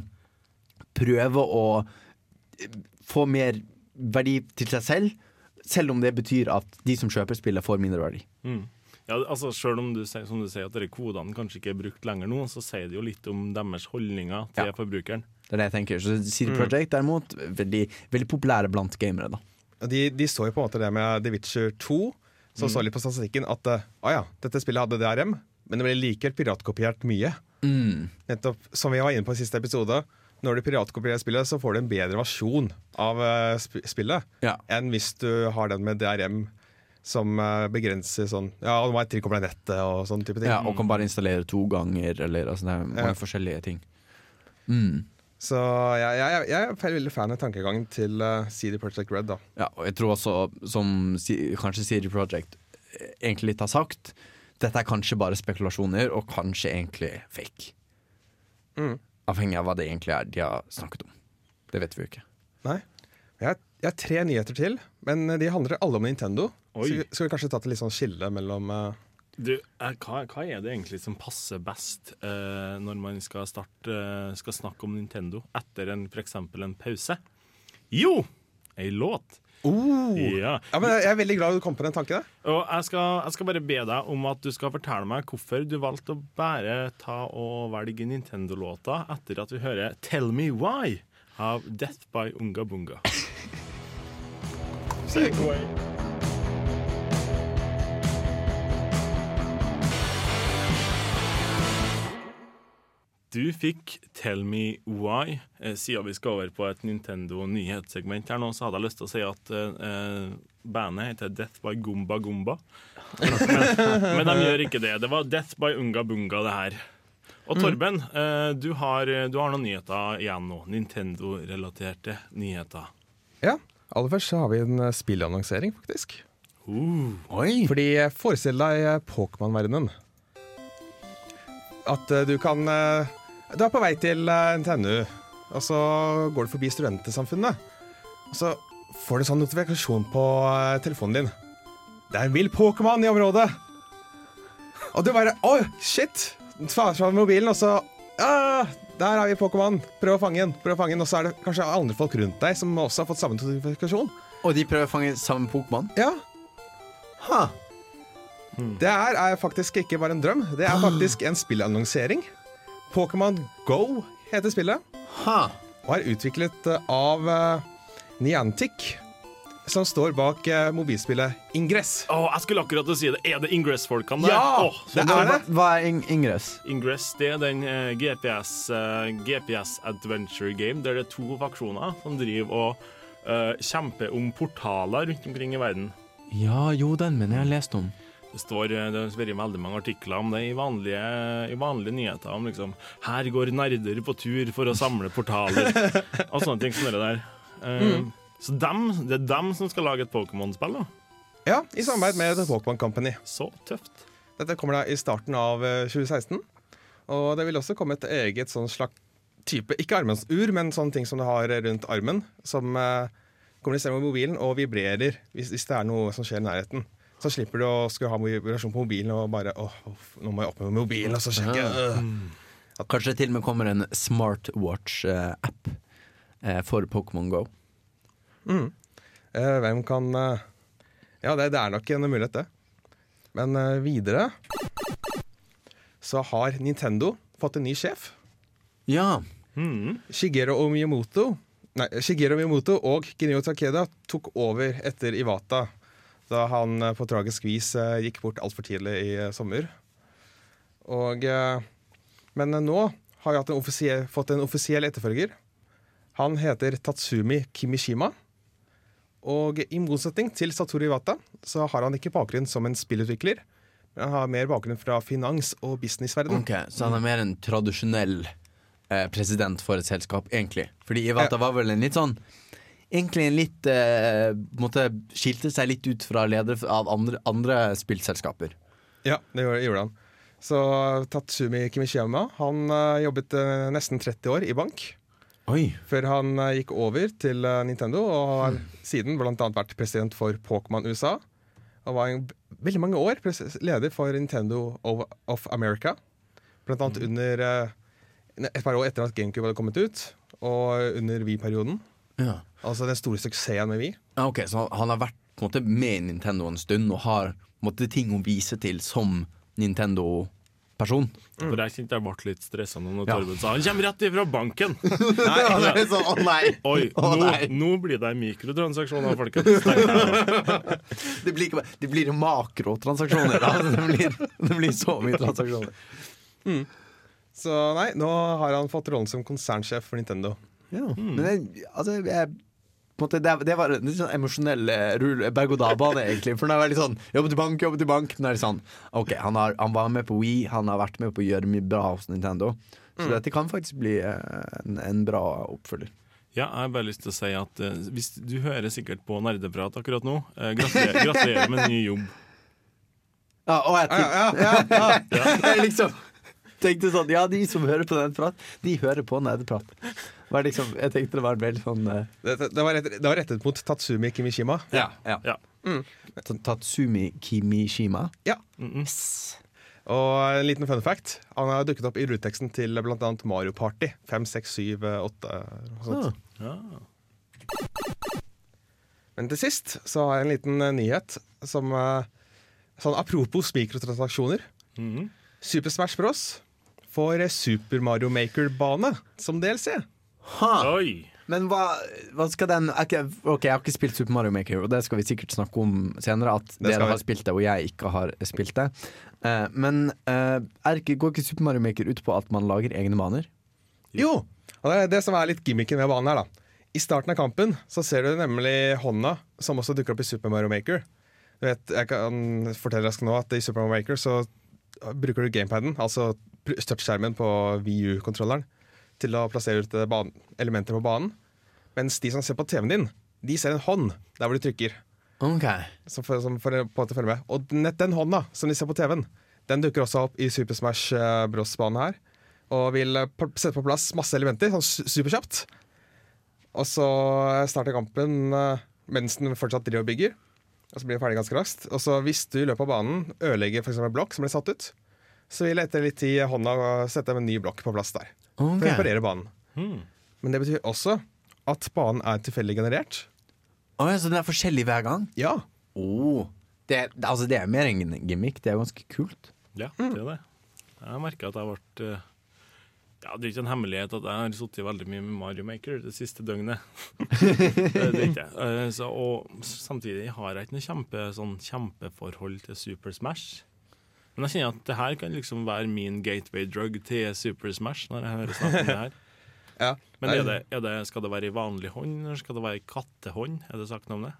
prøve å eh, få mer verdi til seg selv, selv om det betyr at de som kjøper spillet, får mindre verdi. Mm. Ja, altså Selv om du, som du sier at dere kodene kanskje ikke er brukt lenger nå, så sier det jo litt om deres holdninger til Ja. forbrukeren. Det er det jeg tenker. Så CD Projekt derimot, veldig, veldig populære blant gamere. da De, de så jo på en måte det med The Witcher 2, som så litt på statistikken at eh, å ja, dette spillet hadde DRM, men det ble likevel piratkopiert mye. Nettopp som vi var inne på i siste episode. Når du piratkopierer spillet, så får du en bedre versjon av eh, sp spillet Ja. enn hvis du har den med DRM som eh, begrenser sånn Ja, nå må være det nettet og sånn type ting. Ja, og kan bare installere to ganger, eller altså, det er mange Ja. forskjellige ting. Mm. Så jeg, jeg, jeg er veldig fan av tankegangen til eh, CD Projekt Red. da Ja, og jeg tror også, som kanskje CD Projekt eh, egentlig litt har sagt, dette er kanskje bare spekulasjoner, og kanskje egentlig fake. Mm. Avhengig av hva det egentlig er de har snakket om. Det vet vi jo ikke. Nei. Jeg jeg har tre nyheter til, men de handler alle om Nintendo. Oi. Så skal vi kanskje ta til litt sånn skille mellom uh... Du, eh, hva, hva er det egentlig som passer best eh, når man skal, starte, eh, skal snakke om Nintendo etter f.eks. for eksempel en pause? Jo, ei låt. Ja. Ja, men Jeg er veldig glad du kom på den tanken. der. Og jeg skal, jeg skal bare be deg om at du skal fortelle meg hvorfor du valgte å bare ta og velge Nintendo-låta etter at vi hører 'Tell Me Why' av Death by Unga Bunga. Segway. Du fikk Tell Me Why. Eh, siden vi skal over på et Nintendo nyhetssegment her nå, så hadde jeg lyst til å si at uh, bandet heter Death by Gumba Gumba. Men, men de gjør ikke det. Det var Death by Unga Bunga, det her. Og Torben, eh, du, har, du har noen nyheter igjen nå. Nintendo-relaterte nyheter. Ja, aller først så har vi en spillannonsering, faktisk. Uh. Oi! Fordi forestill deg Pokémon-verdenen. At du kan Du er på vei til eh, NTNU, og så går du forbi Studentesamfunnet. Og så får du sånn notifikasjon på eh, telefonen din. Det er en vill Pokémon i området! Og du bare Oi, shit! Svarer fra mobilen, og så ah, Der har vi Pokémon! Prøv å fange den. prøv å fange den Og så er det kanskje andre folk rundt deg som også har fått samme notifikasjon. Og de prøver å fange samme Pokémon? Ja, Ha. Det her er faktisk ikke bare en drøm. Det er faktisk en spillannonsering. Pokémon Go heter spillet, Ha. og er utviklet eh, av uh, Niantic, som står bak uh, mobilspillet Ingress. Oh, jeg skulle akkurat til å si det. Er det Ingress-folkene der? Ja, oh, det er det. Hva, er in Ingress? Ingress det er den uh, GPS, GPS Adventure Game der det er to faksjoner som driver og kjemper om portaler rundt omkring i verden. Ja, jo, den mener jeg har lest om. Det står eh, det har vært veldig mange artikler om det i vanlige, i vanlige nyheter. Om liksom Her går nerder på tur for å samle portaler. og sånne ting som det der. Mm. Så dem, det er dem som skal lage et Pokémon-spill, da. Ja, I samarbeid med The Pokémon Company. Så tøft. Dette kommer da i starten av eh, 2016. Og det vil også komme et eget sånn slags type Ikke armensur, men sånne ting som du har rundt armen. Som eh, kommuniserer med mobilen og vibrerer hvis, hvis det er noe som skjer i nærheten. Så slipper du å skulle ha vibrasjon på mobilen og bare åh, nå må jeg opp med mobilen og så sjekke. øh. Kanskje det til og med kommer en smartwatch-app eh, for Pokémon Go. Eh, hvem kan eh, Ja, det, det er nok en mulighet, det. Men eh, videre så har Nintendo fått en ny sjef. Ja. Mm. Shigeru Miyamoto, nei, Shigeru Miyamoto og Genio Takeda tok over etter Iwata da han eh, på tragisk vis eh, gikk bort altfor tidlig i eh, sommer. Og, men nå har hatt en fått en offisiell etterfølger. Han heter Tatsumi Kimishima. Og i motsetning til Satoru Iwata så har han ikke bakgrunn som en spillutvikler, men han har mer bakgrunn fra finans- og businessverden. Ok, Så han er mer en tradisjonell eh, president for et selskap, egentlig. Fordi Iwata var vel en litt sånn Egentlig en litt eh, måte Skilte seg litt ut fra ledere av andre, andre spillselskaper. Ja, det gjorde, han. Så Tatsumi Kimishiyama han uh, jobbet uh, nesten 30 år i bank. Oi. Før han uh, gikk over til Nintendo, og har siden blant annet vært president for Pokémon USA. Og var en, veldig mange år leder for Nintendo of, of America. Blant annet under eh, et par år etter at GameCube hadde kommet ut, og under Wii-perioden. Ja. Altså den store suksessen med Wii. Ja, Ok, Så han har vært på en måte med Nintendo en stund og har på en måte, ting å vise til som Nintendo-person. For jeg kjente jeg ble litt stressa når Ja. Torben sa han kommer rett ifra banken. Ja, det er sånn, å nei! Oi, Å, nå, nei. nå blir det mikrotransaksjoner, folkens. Det blir, ikke, det blir makrotransaksjoner. Da. Det, blir, det blir så mye transaksjoner. Så nei, nå har han fått rollen som konsernsjef for Nintendo. Ja, Men jeg, altså, jeg, måte, det, det var en litt sånn emosjonell eh, rull- berg-og-dal-bane, egentlig. For den er veldig sånn jobb til bank, jobb til bank. Men det er litt sånn OK, han, har, han var med på Wii, han har vært med på å gjøre mye bra hos Nintendo. Så dette kan faktisk bli eh, en, en bra oppfølger. Ja, jeg har bare lyst til å si at uh, hvis Du hører sikkert på nerdeprat akkurat nå. Uh, gratulerer, gratulerer med ny jobb. Ja, og jeg, tenkte, ja, ja, jeg liksom tenkte sånn Ja, de som hører på nerdeprat, de hører på nerdeprat. Var liksom, jeg tenkte det var en veldig sånn uh... Det, det, det, var, rettet, det var rettet mot Tatsumi Kimishima. Ja. ja. Ja. Mm. Tatsumi Kimishima. Ja. Og en liten fun fact. Han har dukket opp i rulleteksten til bl.a. Mario Party. 5, 6, 7, 8 og sånt. Ja. Men til sist så har jeg en liten uh, nyhet som uh, Sånn apropos mikrotransaksjoner. Mhm. Super Smash Bros. får Super Mario Maker-bane som DLC. Ha! Oi! Men hva, hva skal den ok, ok, jeg har ikke spilt Super Mario Maker, og det skal vi sikkert snakke om senere. At Det dere vi. har spilt det, og jeg ikke har spilt det. Uh, men uh, er ikke, går ikke Super Mario Maker ut på at man lager egne baner? Jo! Og det er det som er litt gimmicken med banen her, da. I starten av kampen så ser du nemlig hånda, som også dukker opp i Super Mario Maker. Du vet, jeg kan fortelle deg nå at i Super Mario Maker så bruker du gamepaden, altså touchskjermen på VU-kontrolleren, til å plassere ut eh, elementer på banen. Mens de som ser på TV-en din, de ser en hånd der hvor du trykker. Ok Som for, som for, på måte følge med. Og nett den hånda som de ser på TV-en, den dukker også opp i Super Smash eh, Bros-banen her. Og vil eh, sette på plass masse elementer sånn superkjapt. Og så starter kampen mens den fortsatt driver og bygger. Og så blir den ferdig ganske raskt. Og så hvis du i løpet av banen ødelegger eksempel en blokk som blir satt ut, så vil etter litt tid hånda sette en ny blokk på plass der. For å reparere banen. Hmm. Men det betyr også at banen er tilfeldig generert. Oh, ja, så den er forskjellig hver gang? Ja. Oh. Det, er- altså, det er mer enn en gimmick. Det er ganske kult. Ja, det er det. Jeg merker at jeg har vært eh, ja, Det er ikke en hemmelighet at jeg har sittet veldig mye med Mario Maker det siste døgnet. det er det ikke. Eh, Så, og samtidig har jeg ikke noe kjempe, sånn kjempeforhold til Super Smash. Men jeg kjenner at det her kan liksom være min gateway drug til Super Smash. når jeg hører snakk om det her. ja. Men er det, er det, skal det være i vanlig hånd, eller skal det være i kattehånd? Er det sagt noe om det?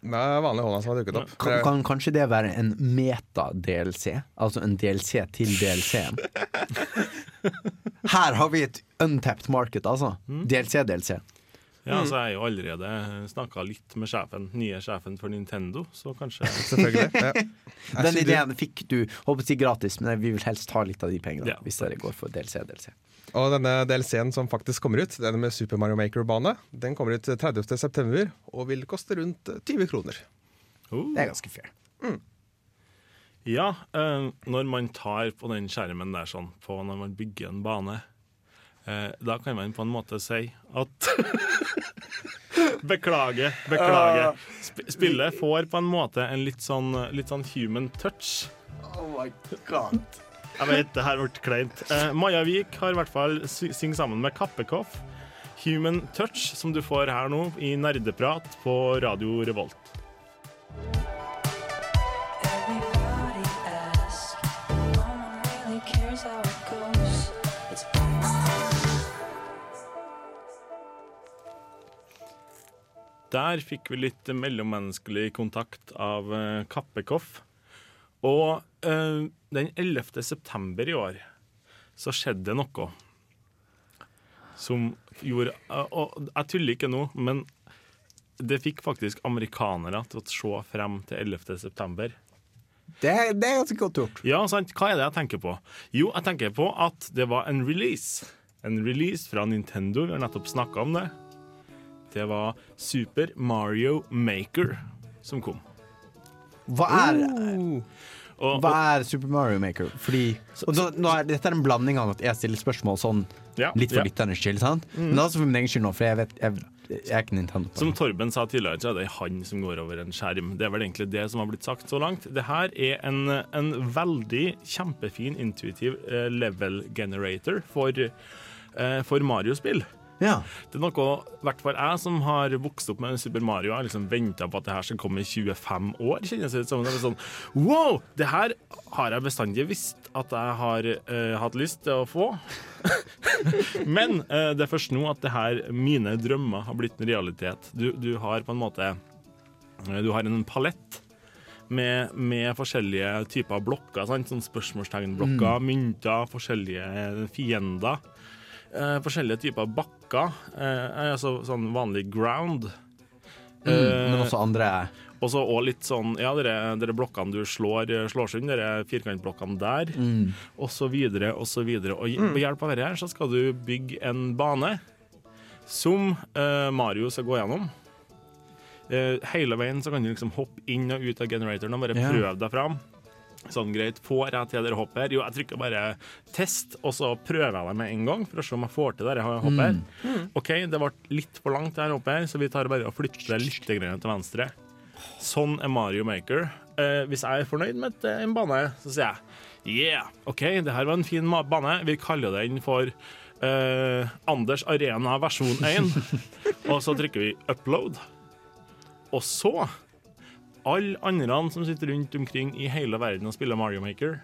Det er vanlig hånda som har dukket opp. Kan, kan kanskje det være en meta-DLC? Altså en DLC til DLC-en? Her har vi et untapped market, altså. DLC-DLC. Ja, altså Jeg har jo allerede snakka litt med sjefen, nye sjefen for Nintendo, så kanskje Selvfølgelig. Ja. Den ideen fikk du håper å si gratis, men vi vil helst ha litt av de pengene. Ja, hvis dere går for DLC. DLC. Og denne DLC-en som faktisk kommer ut, den med Super Mario Maker-bane, den kommer ut 30.9. og vil koste rundt 20 kroner. Oh. Det er ganske fair. Ja, øh, når man tar på den skjermen der sånn, på når man bygger en bane, da kan man på en måte si at Beklager, beklager. Sp spillet får på en måte en litt sånn, litt sånn human touch. Oh my god. Jeg vet, det her ble kleint. Eh, Maja Vik har i hvert fall sy- synger sammen med Kappekoff. Human touch, som du får her nå i nerdeprat på Radio Revolt. Der fikk vi litt mellommenneskelig kontakt av eh, Kappekoff. Og eh, den 11. september i år så skjedde det noe som gjorde eh, Og jeg tuller ikke nå, men det fikk faktisk amerikanere til å se frem til 11. september. Det, det er ganske godt gjort. Ja, sant. Hva er det jeg tenker på? Jo, jeg tenker på at det var en release. En release fra Nintendo. Vi har nettopp snakka om det. Det var Super Mario Maker som kom. Hva er, Og, hva er Super Mario Maker? Fordi og da, nå er, Dette er en blanding av at jeg stiller spørsmål sånn Ja, litt for ja. lytternes skyld, sant? Men det er også for min egen skyld nå, for jeg, vet, jeg, jeg er ikke Nintendo. Som Torben sa tidligere, så er det han som går over en skjerm. Det er vel egentlig det som har blitt sagt så langt. Det her er en, en veldig kjempefin, intuitiv eh, level generator for, eh, for Mario-spill. Ja. Det er noe, i hvert fall jeg som har vokst opp med Super Mario, har liksom venta på at det her skal komme i 25 år. kjennes det ut som. Det er sånn, wow! Det her har jeg bestandig visst at jeg har uh, hatt lyst til å få. Men uh, det er først nå at det her, mine drømmer har blitt en realitet. Du, du har på en måte eh, Du har en palett. Med, med forskjellige typer blokker. Sant? Sånn spørsmålstegnblokker, mynter, forskjellige fiender. Eh, forskjellige typer bakker. Eh, altså sånn vanlig ground. Mm, men også andre Og så òg litt sånn Ja, dere, dere blokkene du slår, slår sund, dere firkantblokkene der, og så videre og så videre. Og ved hjelp av dette her så skal du bygge en bane som eh, Mario skal gå gjennom. Eh, hele veien så kan du liksom hoppe inn og ut av generatoren og bare Ja. prøve deg fram. Sånn greit, får jeg til dere hopper? Jo, jeg trykker bare test, og så prøver jeg det med en gang for å se om jeg får til dere Mm. Mm. OK, det ble litt for langt det her hoppet så vi tar bare og flytter det litt til venstre. Sånn er Mario Maker. Eh, hvis jeg er fornøyd med et, en bane, så sier jeg yeah, OK, det her var en fin bane. Vi kaller den for eh, Anders Arena versjon 1, og så trykker vi upload. Og så Alle andre som sitter rundt omkring i hele verden og spiller Mario Maker,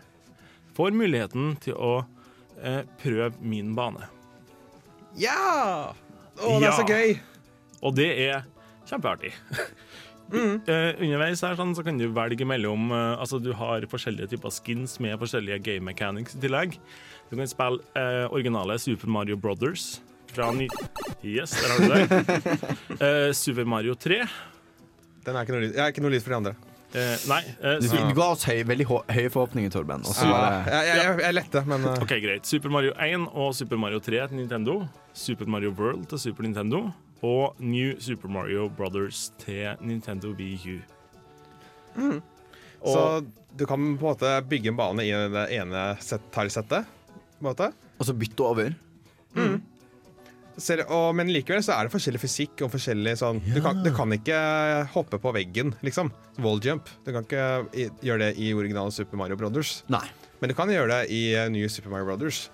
får muligheten til å eh, prøve min bane. Ja! Å, det er så gøy! Og det er kjempeartig. Eh, underveis her sånn, så kan du velge mellom uh, Altså Du har forskjellige typer skins med forskjellige game mechanics i tillegg. Du kan spille uh, originale Super Mario Brothers fra ny... Yes, der har du det. Super Mario 3. Den er ikke noe lyd, jeg er ikke noe lyd for de andre. Eh, nei. eh, Du, du ga oss høy, veldig hå- høye forhåpninger, Torben. Og så Ja, bare jeg, jeg, jeg, lette, men uh, OK, greit. Super Mario 1 og Super Mario 3 til Nintendo. Super Mario World til Super Nintendo. Og New Super Mario Brothers til Nintendo Wii U. Så du kan på en måte bygge en bane i det ene set- tilesettet. på en måte. Og så bytte over. Ser, og, men likevel så er det forskjellig fysikk og forskjellig sånn du, kan, du kan ikke hoppe på veggen, liksom. Wall jump. Du kan ikke gjøre det i originale Super Mario Brothers. Nei. Men du kan gjøre det i uh, nye Super Mario Brothers.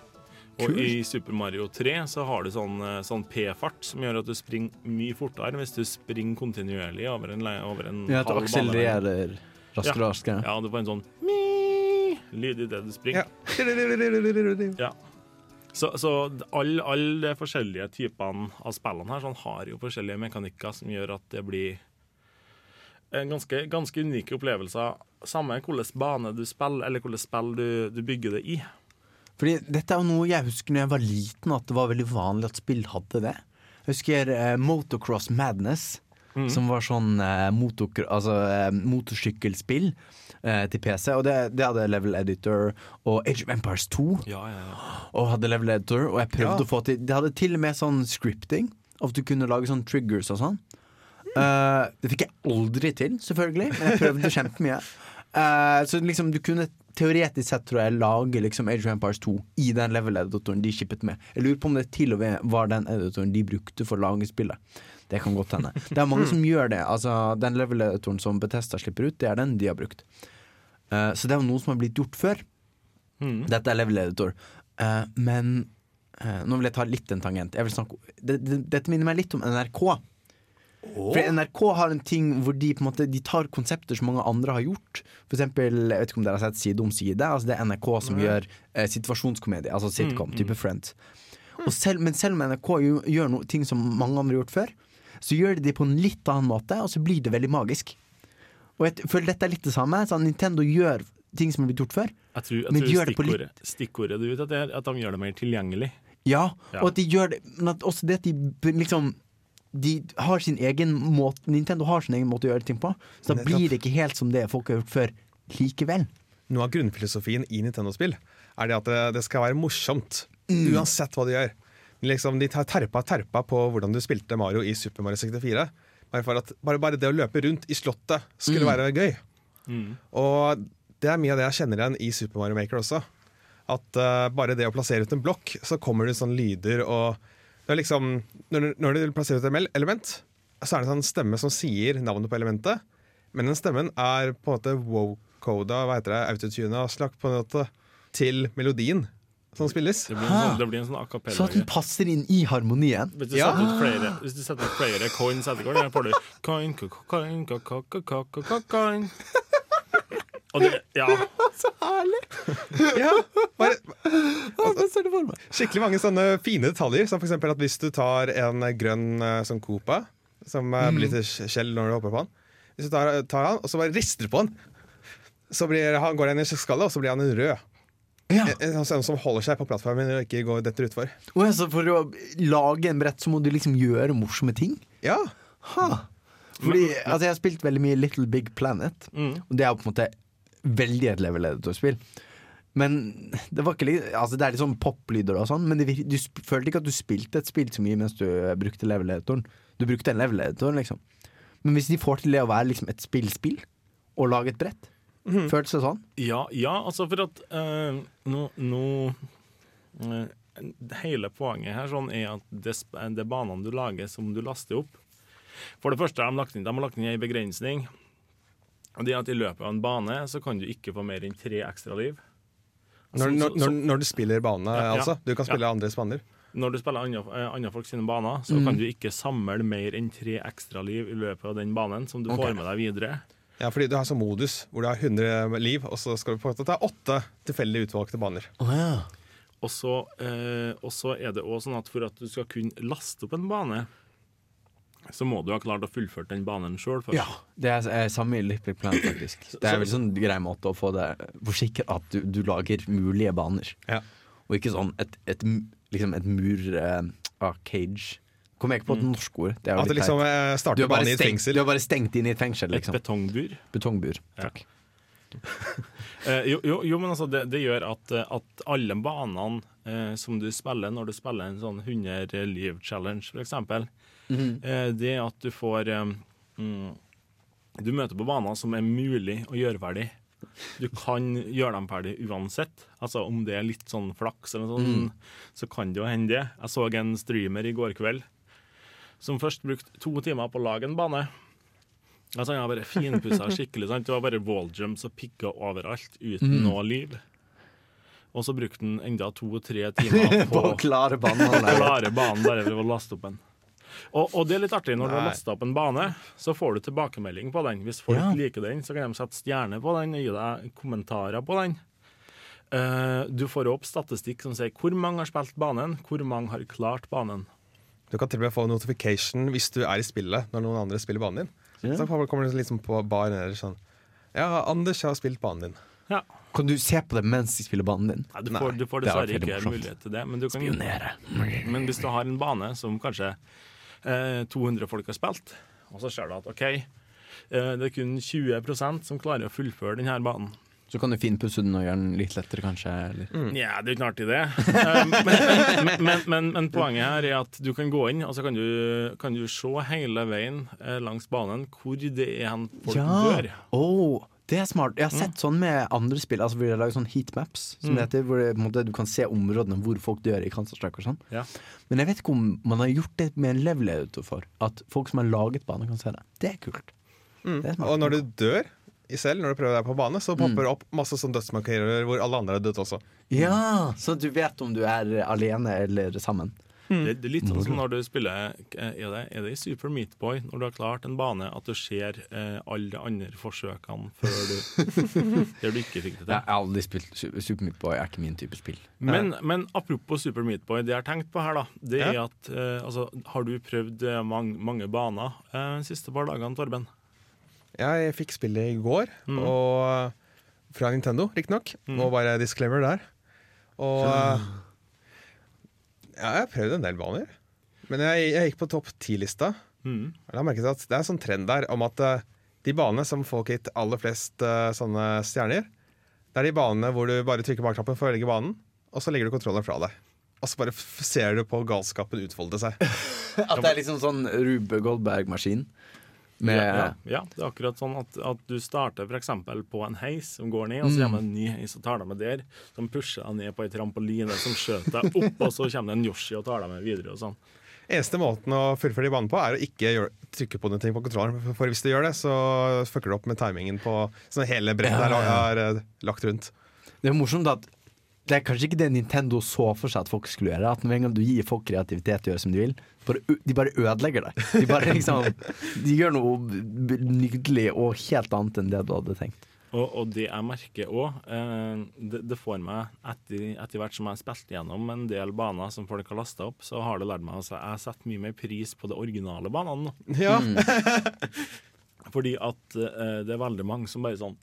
Og i Super Mario 3 så har du sånn, eh, sånn P-fart, som gjør at du springer mye fortere hvis du springer kontinuerlig over en, over en Ja, du halv bane. akselererer raskere og raskere. Ja, du får en sånn mi-lyd i det du springer. Ja. Ja. Så, så alle all de forskjellige typene av spillene her sånn, har jo forskjellige mekanikker som gjør at det blir ganske, ganske unike opplevelser. Samme hvilken bane du spiller, eller hvilket spill du, du bygger det i. Fordi dette er jo noe jeg husker når jeg var liten, at det var veldig vanlig at spill hadde det. Jeg husker eh, Motocross Madness, som var sånn eh, motor, altså, eh, motorsykkelspill eh, til PC. Og det, det hadde Level Editor og Age of Empires 2. Ja, ja, ja. Og hadde Level Editor, og jeg prøvde å få til Det hadde til og med sånn scripting, at du kunne lage sånn triggers og sånn. Eh, det fikk jeg aldri til, selvfølgelig, men jeg prøvde kjempemye. Uh, så liksom du kunne teoretisk sett tror jeg lage liksom Age of Empires 2 i den level-editoren de shippet med. Jeg lurer på om det til og med var den editoren de brukte for å lage spillet. Det kan godt hende. Det er mange som gjør det. Altså Den level-editoren som Betesta slipper ut, det er den de har brukt. Uh, så det er jo noe som har blitt gjort før. Mm. Dette er level editor. Eh, men uh, nå vil jeg ta litt en tangent. Snakke, det, det, dette minner meg litt om NRK. For NRK har en ting hvor de på en måte De tar konsepter som mange andre har gjort. For eksempel, jeg vet ikke om dere har sett Side om side. Altså det er NRK som gjør eh, situasjonskomedie, altså sitcom, type Friends. Selv, men selv om NRK gjør noe, ting som mange andre har gjort før, så gjør de det på en litt annen måte, og så blir det veldig magisk. Og jeg føler dette er litt det samme. Sånn, Nintendo gjør ting som har blitt gjort før. Jeg tror, jeg Men tror gjør det på litt stikkordet du vet at, det er at de gjør det mer tilgjengelig. Ja, Ja. og at de gjør det Men at også det at de liksom De har sin egen måte Nintendo har sin egen måte å gjøre ting på. Så da blir det ikke helt som det folk har gjort før, likevel. Noe av grunnfilosofien i Nintendo-spill er det at det, det skal være morsomt. Uansett hva du gjør. Liksom, de terpa terpa på hvordan du spilte Mario i Super Mario 64. Bare, bare, bare det å løpe rundt i slottet skulle være gøy. Og det er mye av det jeg kjenner igjen i Super Mario Maker også. At uh, bare det å plassere ut en blokk, så kommer det sånn lyder og det er liksom, når, når du plasserer ut et element, så er det en sånn stemme som sier navnet på elementet. Men den stemmen er på en måte wow-coda, hva heter det, autotuna, slakt på en måte til melodien som spilles. Det blir en sånn, det blir en sånn a Så at den passer inn i harmonien. Hvis du, Ja. setter ut flere, hvis du setter ut flere coins etter hverandre, får du coin, co- co- coin, co- co- co- co- co- co- coin. Og det, ja. Ja, bare, Ja, for meg. skikkelig mange sånne fine detaljer, som for eksempel at hvis du tar en grønn eh, sånn Copa, som eh, blir til skjell når du hopper på den, hvis du tar, tar han, og så bare rister på den, så blir han, går han i skallet, og så blir han en rød. Ja. En, en sånn som holder seg på plattformen og ikke går detter utfor. Oh, altså, for å lage en brett, så må du liksom gjøre morsomme ting. Ja, Ha. Fordi altså, jeg har spilt veldig mye Little Big Planet, og det er jo på en måte veldig et level editor-spill. Men det var ikke litt Altså det er litt sånn poplyder og sånn, men det, du sp følte ikke at du spilte et spill så mye mens du eh, brukte level editoren. Du brukte en level editor, liksom. Men hvis de får til det å være liksom et spill-spill, og lage et brett, føltes det sånn? Ja, ja, altså for at uh, nå, no, no, uh, Hele poenget her sånn er at det, det er banene du lager som du laster opp For det første har de lagt inn, de har lagt inn en begrensning. Og det er at I løpet av en bane så kan du ikke få mer enn tre ekstra liv. når, Så- når, så- når, når du spiller banene, Ja, ja. altså. Du kan spille andres baner. når du spiller andre, eh, andre folk sine baner, så Mm. kan du ikke samle mer enn tre ekstra liv i løpet av den banen, som du okay. får med deg videre. Ja, fordi du har sånn modus hvor du har 100 liv, og så skal du på en måte ta åtte tilfeldig utvalgte baner. Og så, eh, og så er det også sånn at for at du skal kunne laste opp en bane, så må du ha klart å fullføre den banen sjøl først. Ja, det er, er samme i Plan, faktisk. Det er vel sånn grei måte å få det forsikre at du, du lager mulige baner. Ja. Og ikke sånn et, et, liksom et mur uh, cage. Kommer jeg ikke på et norsk ord. Det er jo At det litt liksom teit. eh, du, starter er bare banen i et stengt, fengsel. du er bare stengt inn i et fengsel, Et liksom. betongbur. Betongbur. Takk. Eh, jo, jo, jo, men altså, det, det gjør at, eh, at alle banene eh, som du spiller når du spiller en sånn 100 liv-challenge, f.eks., eh, det at du får eh, mm, Du møter på baner som er mulig å gjøre ferdig. Du kan gjøre dem ferdig uansett. Altså Om det er litt sånn flaks, eller noe sånt, så kan det jo hende det. Jeg så en streamer i går kveld som først brukte to timer på å lage en bane. Altså, Han har bare finpussa skikkelig. Sant? Det var bare walljumps og pigger overalt uten noe liv. Og så brukte han enda to-tre timer På på å klare banen. klare banen bare for å laste opp en. Og, og det er litt artig, når du har Nei. lasta opp en bane, så får du tilbakemelding på den. Hvis folk Ja. liker den, så kan de sette stjerne på den og gi deg kommentarer på den. Uh, du får opp statistikk som sier hvor mange har spilt banen, hvor mange har klart banen. Du kan til og med få notification hvis du er i spillet når noen andre spiller banen din. Yeah. Så kommer det liksom på bar nede sånn Ja, Anders har spilt banen din. Ja. Kan du se på det mens de spiller banen din? Nei, du får, du får det er dessverre ikke morsomt. mulighet til det. Men, du kan, men hvis du har en bane som kanskje eh, 200 folk har spilt, og så ser du at OK, eh, det er kun 20% som klarer å fullføre denne banen. Så kan du finpusse den og gjøre den litt lettere, kanskje. Eller? Ja, det er jo ikke artig, det. Um, men, men, men, men poenget her er at du kan gå inn og så kan du, kan du se hele veien eh, langs banen hvor det er hen folk dør. Oh, det er smart. Jeg har sett sånn med andre spill. Altså hvor de lager sånn heatmaps, som det heter. Hvor det, måte, du kan se områdene hvor folk dør i Counter-Strike og sånn. Ja. Men jeg vet ikke om man har gjort det med en level editor for. At folk som har laget bane, kan se det. Det er kult. Det er smart. Og når du dør i selv, når du prøver deg på bane, så popper det opp masse sånn dødsmarkører hvor alle andre har dødt også. Ja, så du vet om du er alene eller sammen. Det, det er litt sånn som når du spiller eh, Er det, er det i Super Meatboy, når du har klart en bane, at du ser eh, alle de andre forsøkene før du Der du ikke fikk det til. Jeg har aldri spilt Super Meat Boy, er ikke min type spill. Men, men apropos Super Meatboy, det jeg har tenkt på her, da, det er Ja. at eh, altså, Har du prøvd eh, mange, mange baner eh, de siste par dagene, Torben? Jeg fikk spillet i går, og fra Nintendo, riktignok. Må bare disclaimer der. Og ja, jeg har prøvd en del baner. Men jeg, jeg gikk på topp ti-lista. Mm. Jeg har merket at Det er en sånn trend der om at eh, de banene som får gitt aller flest uh, sånne stjerner, det er de banene hvor du bare trykker bakknappen for å velge banen, og så legger du kontrollen fra deg. Og så bare f- ser du på galskapen utfolde seg. At det er liksom sånn Rube Goldberg-maskin. Med Ja, ja, ja, det er akkurat sånn at, at du starter eksempel på en heis som går ned, og så kommer det en ny heis og tar deg med der, som pusher deg ned på ei trampoline som skjøter deg opp, og så kommer det en Yoshi og tar deg med videre og sånn. Eneste måten å fullføre de banene på, er å ikke gjøre, trykke på noen ting på kontrolleren. For- For hvis du gjør det, så fucker du opp med timingen på sånn hele brettet Ja, ja, ja. er eh, lagt rundt. Det er morsomt at det er kanskje ikke det Nintendo så for seg at folk skulle gjøre. At med en gang du gir folk kreativitet å gjøre som de vil, bare, de bare ødelegger det. De bare liksom De gjør noe nydelig og helt annet enn det du hadde tenkt. Og, og det jeg merker òg, eh, det, det får meg etter, etter hvert som jeg har spilt gjennom en del baner som folk har lasta opp, så har det lært meg altså, Jeg setter mye mer pris på de originale banene nå. Ja, Fordi at eh, det er veldig mange som bare sånn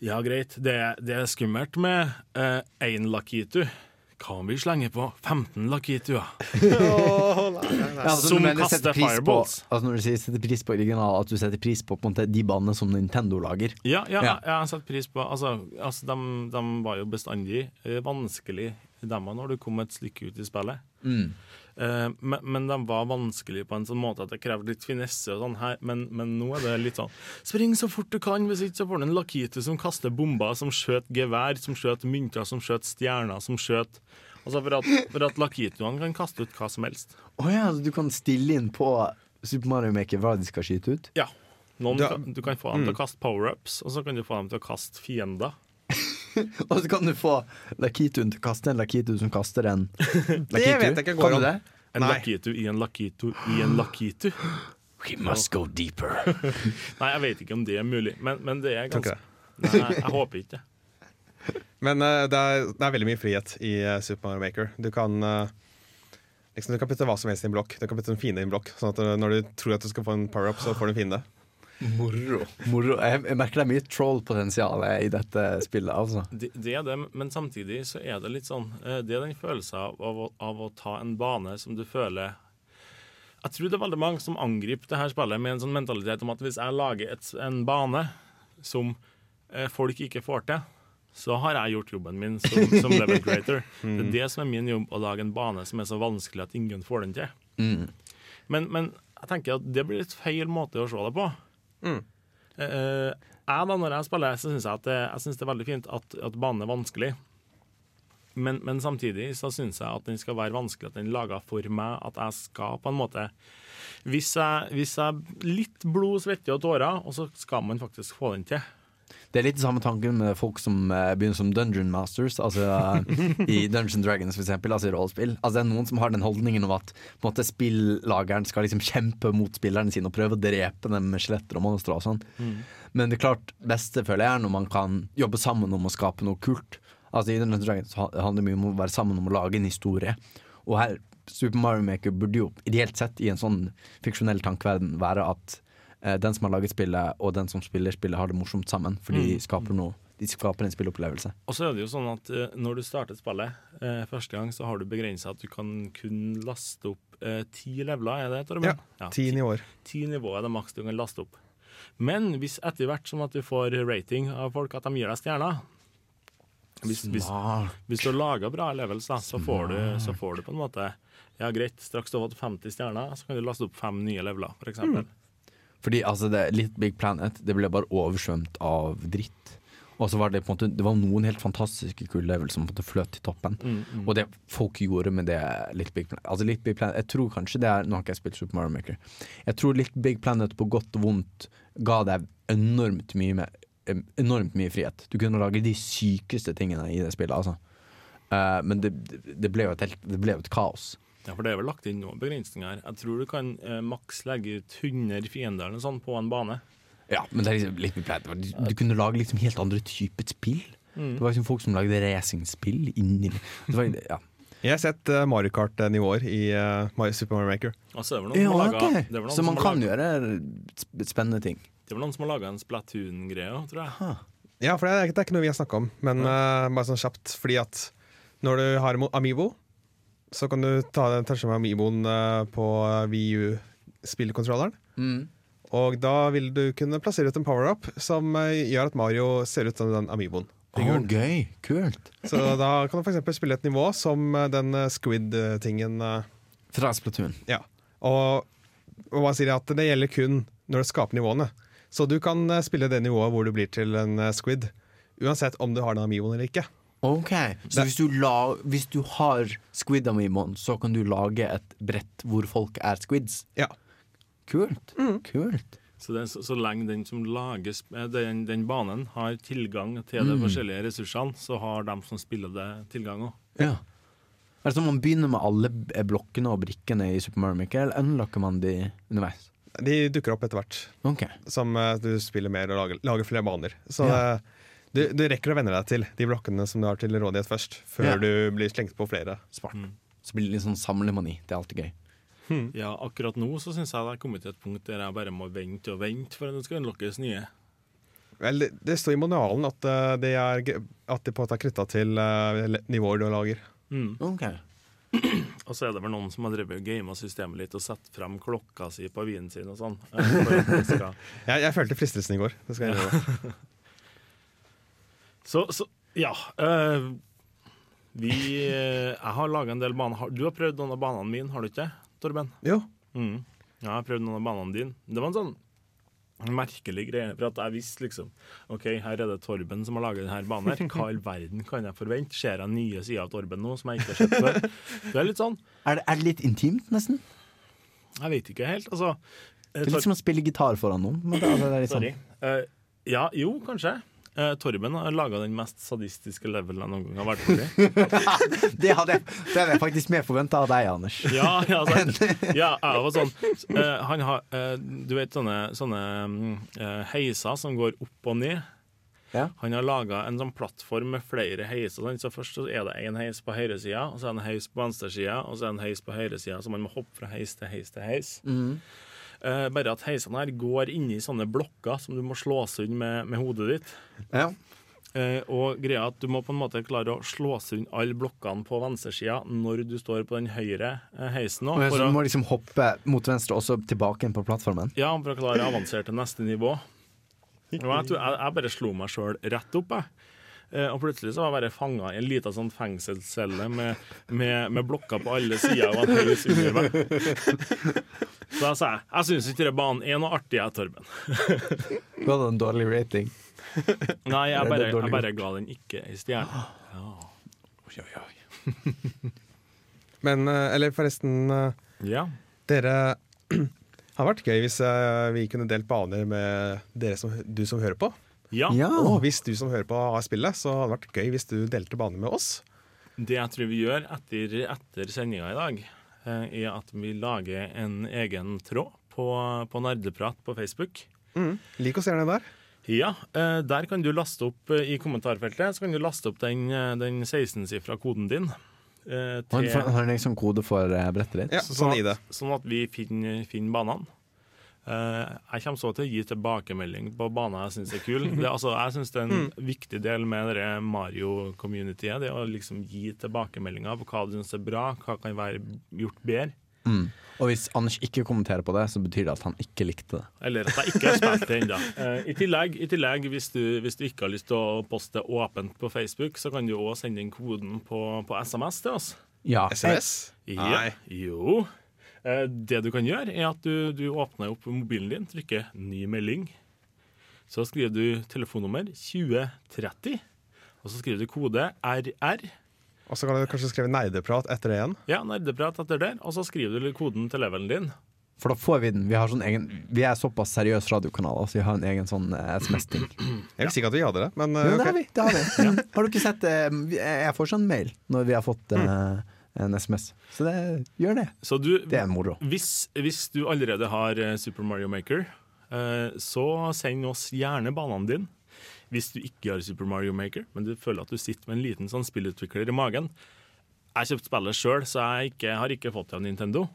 Ja, greit, det, det er skummelt med én lakitu. Hva om vi slenger på 15 lakituer? Ja, altså, Som kaster fireballs. På, altså når du sier setter pris på original, at du setter pris på, på en måte, de banene som Nintendo lager. Ja, ja, Ja. jeg har satt pris på Altså, altså de, de var jo bestandig eh, vanskelig, dem når du kom et stykke ut i spillet. Eh, men, men de var vanskelig på en sånn måte at det krevde litt finesse og sånn her. Men, men nå er det litt sånn Spring så fort du kan, hvis ikke så får du en Lakitu som kaster bomber, som skjøt gevær, som skjøt mynter, som skjøt stjerner, som skjøt Altså for at, for at Lakituene kan kaste ut hva som helst. Å ja, så du kan stille inn på Super Mario Maker hva de skal skyte ut? Ja. Noen, Du- kan, du kan få dem til å kaste power-ups, og så kan du få dem til å kaste fiender. Og så kan du få Lakituen til å kaste en Lakitu som kaster en Lakitu. vet jeg ikke går om. det? En Nei. lakitu i en lakitu i en lakitu. We must go deeper. Nei, jeg vet ikke om det er mulig, men, men det er ganske Nei, jeg håper ikke det. Men uh, det, er, det er veldig mye frihet i uh, Super Mario Maker. Du kan uh, liksom, du kan putte hva som helst i en blokk. Du kan putte en fiende i en blokk. Sånn at når du tror at du skal få en power-up, så får du en fiende. Moro. Moro. Jeg, jeg merker det er mye troll-potensial i dette spillet, altså. Det, det er det, men samtidig så er det litt sånn eh, Det er den følelsen av, av, å, av å ta en bane som du føler Jeg tror det er veldig mange som angriper det her spillet med en sånn mentalitet om at hvis jeg lager et, en bane som eh, folk ikke får til, så har jeg gjort jobben min som, som level creator. Det er det som er min jobb, å lage en bane som er så vanskelig at ingen får den til. Men, men jeg tenker at det blir litt feil måte å se det på. Mm. Eh, jeg da, når jeg spiller, så syns jeg at jeg synes det er veldig fint at, at banen er vanskelig. Men, men samtidig så syns jeg at den skal være vanskelig, at den er laga for meg. At jeg skal på en måte Hvis jeg, hvis jeg litt blod, svette og tårer, og så skal man faktisk få den til. Det er litt samme tanken med folk som uh, begynner som dungeon masters, altså uh, i Dungeon Dragons eksempel, altså i rollespill. Altså det er noen som har den holdningen om at på en måte, spillageren skal liksom kjempe mot spillerne sine og prøve å drepe dem med skjeletter og monstre og sånn. Men det klart, beste føler jeg er når man kan jobbe sammen om å skape noe kult. Altså I Dungeon Dragons handler det mye om å være sammen om å lage en historie. Og her, Super Mario Maker burde jo ideelt sett i en sånn fiksjonell tankeverden være at den som har laget spillet, og den som spiller spillet, har det morsomt sammen. For de skaper noe De skaper en spillopplevelse. Og så er det jo sånn at eh, når du starter spillet eh, første gang, så har du begrensa at du kan kun laste opp eh, ti leveler, er det, Torben? Ja, Ti nivåer. Ti nivåer er det maks du kan laste opp. Men hvis etter hvert som at du får rating av folk, at de gir deg stjerner hvis, hvis, hvis du har laga bra levels, da, så får, du, så får du på en måte Ja, greit, straks du har fått 50 stjerner, så kan du laste opp fem nye leveler, f.eks. Mm. Fordi altså, det, litt Big Planet Det ble bare oversvømt av dritt. Og så var det på en måte Det var noen helt fantastiske kule levels som på en måte fløt til toppen. Mm, Og det folk gjorde med det Litt Big Planet Altså Litt Big Planet Jeg tror kanskje det er Nå har ikke jeg spilt Super Mario Maker. Jeg tror Litt Big Planet på godt og vondt ga deg enormt mye med, Enormt mye frihet. Du kunne lage de sykeste tingene i det spillet, altså. Uh, men det, det ble jo et helt Det ble jo et kaos. Ja, for det er vel lagt inn noen begrensninger. Jeg tror du kan eh, maks legge ut 100 fiender eller noe sånt på en bane. Ja, men det er liksom litt pleit. Du, du kunne lage liksom helt andre typer spill. Det var liksom folk som lagde racingspill inni det var, ja. Jeg har sett uh, Mario Kart-nivåer i uh, Super Mario Maker. Altså, så er det var noen Ja, som laget- det var noen Så man som kan laget- gjøre spennende ting. Det var noen som har laga en Splatoon-greie òg, tror jeg. Ja, for det er, det er ikke noe vi har snakka om, men uh, bare sånn kjapt. Fordi at når du har Amibo, Amiibo, så kan du ta den touche med Amiboen eh, på VU-spillkontrolleren. Og da vil du kunne plassere ut en power-up som eh, gjør at Mario ser ut som den Amiboen. Oh, gøy. Kult. Så da kan du f.eks. spille et nivå som eh, den eh, squid-tingen. eh, Fra Splatoon. Ja. Og, og man sier at det gjelder kun når du skaper nivåene. Så du kan eh, spille det nivået hvor du blir til en eh, squid, uansett om du har den Amiboen eller ikke. Ok, Så hvis du, la, hvis du har Squid Amiiboen, så kan du lage et brett hvor folk er squids? Ja. Kult. Kult. Så, det, er så, så lenge den som lager eh, den, den banen, har tilgang til de forskjellige ressursene, så har de som spiller det, tilgang òg. Ja. Er det sånn man begynner med alle blokkene og brikkene i Super Mario Maker, eller unlocker man de underveis? De dukker opp etter hvert, okay. som eh, du spiller mer og lager, lager flere baner. Så Ja. eh, du, du rekker å venne deg til de blokkene som du har til rådighet først, før Ja. du blir slengt på flere. Smart. Så blir det litt sånn samlemani. Det er alltid gøy. Ja, akkurat nå så syns jeg det er kommet til et punkt der jeg bare må vente og vente for at det skal unnlokkes nye. Vel, det, det står i manualen at, uh, det er, at det på er knytta til uh, nivåer du lager. Mm. Ok. Og så er det vel noen som har drevet og gama systemet litt og satt frem klokka si på vinen sin og sånn. Jeg, jeg følte fristelsen i går. Det skal jeg gjøre. Så, så ja. Uh, vi uh, Jeg har laga en del baner. Du har prøvd noen av banene mine, har du ikke det, Torben? Jo. Mm. Ja, jeg har prøvd noen av banene dine. Det var en sånn merkelig greie. For at jeg visste liksom OK, her er det Torben som har laget denne banen. her. Hva i all verden kan jeg forvente? Ser jeg nye sider av Torben nå som jeg ikke har sett før? Det er litt sånn. Er det, er det litt intimt, nesten? Jeg vet ikke helt. Altså eh, Det er litt som å spille gitar foran noen. Men det, det er litt sånn. Sorry. Uh, ja, jo, kanskje. Eh, Torben har laga den mest sadistiske levelen jeg noen gang har vært borti. Det hadde jeg, faktisk mer forventa av deg, Anders. Ja, ja, ja jeg var sånn eh, Han har eh, Du vet sånne, sånne mm, eh, heiser som går opp og ned? Ja. Han har laga en sånn plattform med flere heiser. Så Først så er det en heis på høyresida, og så er det en heis på venstresida, og så er det en heis på høyresida, så man må hoppe fra heis til heis til heis. Eh, bare at heisene her går inni sånne blokker som du må slå sund med, med hodet ditt. Ja. Eh, og greia at Du må på en måte klare å slå sund alle blokkene på venstresida når du står på den høyre eh, heisen. Også, så du må liksom hoppe mot venstre og så tilbake igjen på plattformen. Ja, for å klare å avansere til neste nivå. Og jeg, tror, jeg, jeg bare slo meg sjøl rett opp, jeg. Eh, og plutselig så var jeg bare fanga i en liten sånn fengselscelle med, med, med blokker på alle sider og en høys under meg. Så da sa jeg jeg syns ikke banen er noe artig, jeg, Torben. Du hadde en dårlig rating. Nei, jeg bare, jeg bare ga den ikke ei stjerne. Oi, oi, oi. Men eh, Eller forresten, eh, Ja. dere Det hadde vært gøy hvis vi kunne delt baner med som, du som hører på. Ja. Ja. Og hvis du som hører på har spillet, så hadde det vært gøy hvis du delte bane med oss. Det jeg tror vi gjør etter, etter sendinga i dag, eh, er at vi lager en egen tråd på, på Nerdeprat på Facebook. Lik oss gjerne der. Ja, eh, der kan du laste opp eh, i kommentarfeltet Så kan du laste opp den, den 16-sifra koden din. eh, Har til, han har du en sånn kode for brettet ditt? Ja, sånn i det. at, sånn at vi finner, finner banene. Eh, jeg kommer så til å gi tilbakemelding på baner jeg syns er kul. Det, altså, jeg syns det er en viktig del med det Mario-communityet. Det å liksom gi tilbakemeldinger på hva du syns er bra, hva kan være gjort bedre. Mm. Og hvis Anders ikke kommenterer på det, så betyr det at han ikke likte det. Eller at jeg ikke har spilt det ennå. Eh, I tillegg, i tillegg hvis, du, hvis du ikke har lyst til å poste åpent på Facebook, så kan du òg sende inn koden på, på SMS til oss. Ja. SMS? Ja, Nei. jo. Eh, Det du kan gjøre, er at du, du åpner opp mobilen din, trykker 'ny melding'. Så skriver du telefonnummer 2030, og så skriver du kode RR. Og så kan du kanskje skrive nerdeprat etter det igjen. Ja, nerdeprat etter det, og så skriver du koden til levelen din. For da får vi den. Vi, har sånn egen, vi er såpass seriøs radiokanal, så vi har en egen sånn eh, SMS-ting. Jeg vil ikke at vi hadde det, men eh, okay. det har vi. Det har vi. Har du ikke sett det? Jeg får sånn mail når vi har fått eh, en SMS. Så det, gjør det. Så du, Det er moro. Hvis, hvis du allerede har eh, Super Mario Maker, eh, så send oss gjerne banene dine. Hvis du ikke har Super Mario Maker, men du føler at du sitter med en liten sånn spillutvikler i magen Jeg kjøpte spillet sjøl, så jeg ikke, har ikke fått det av Nintendo.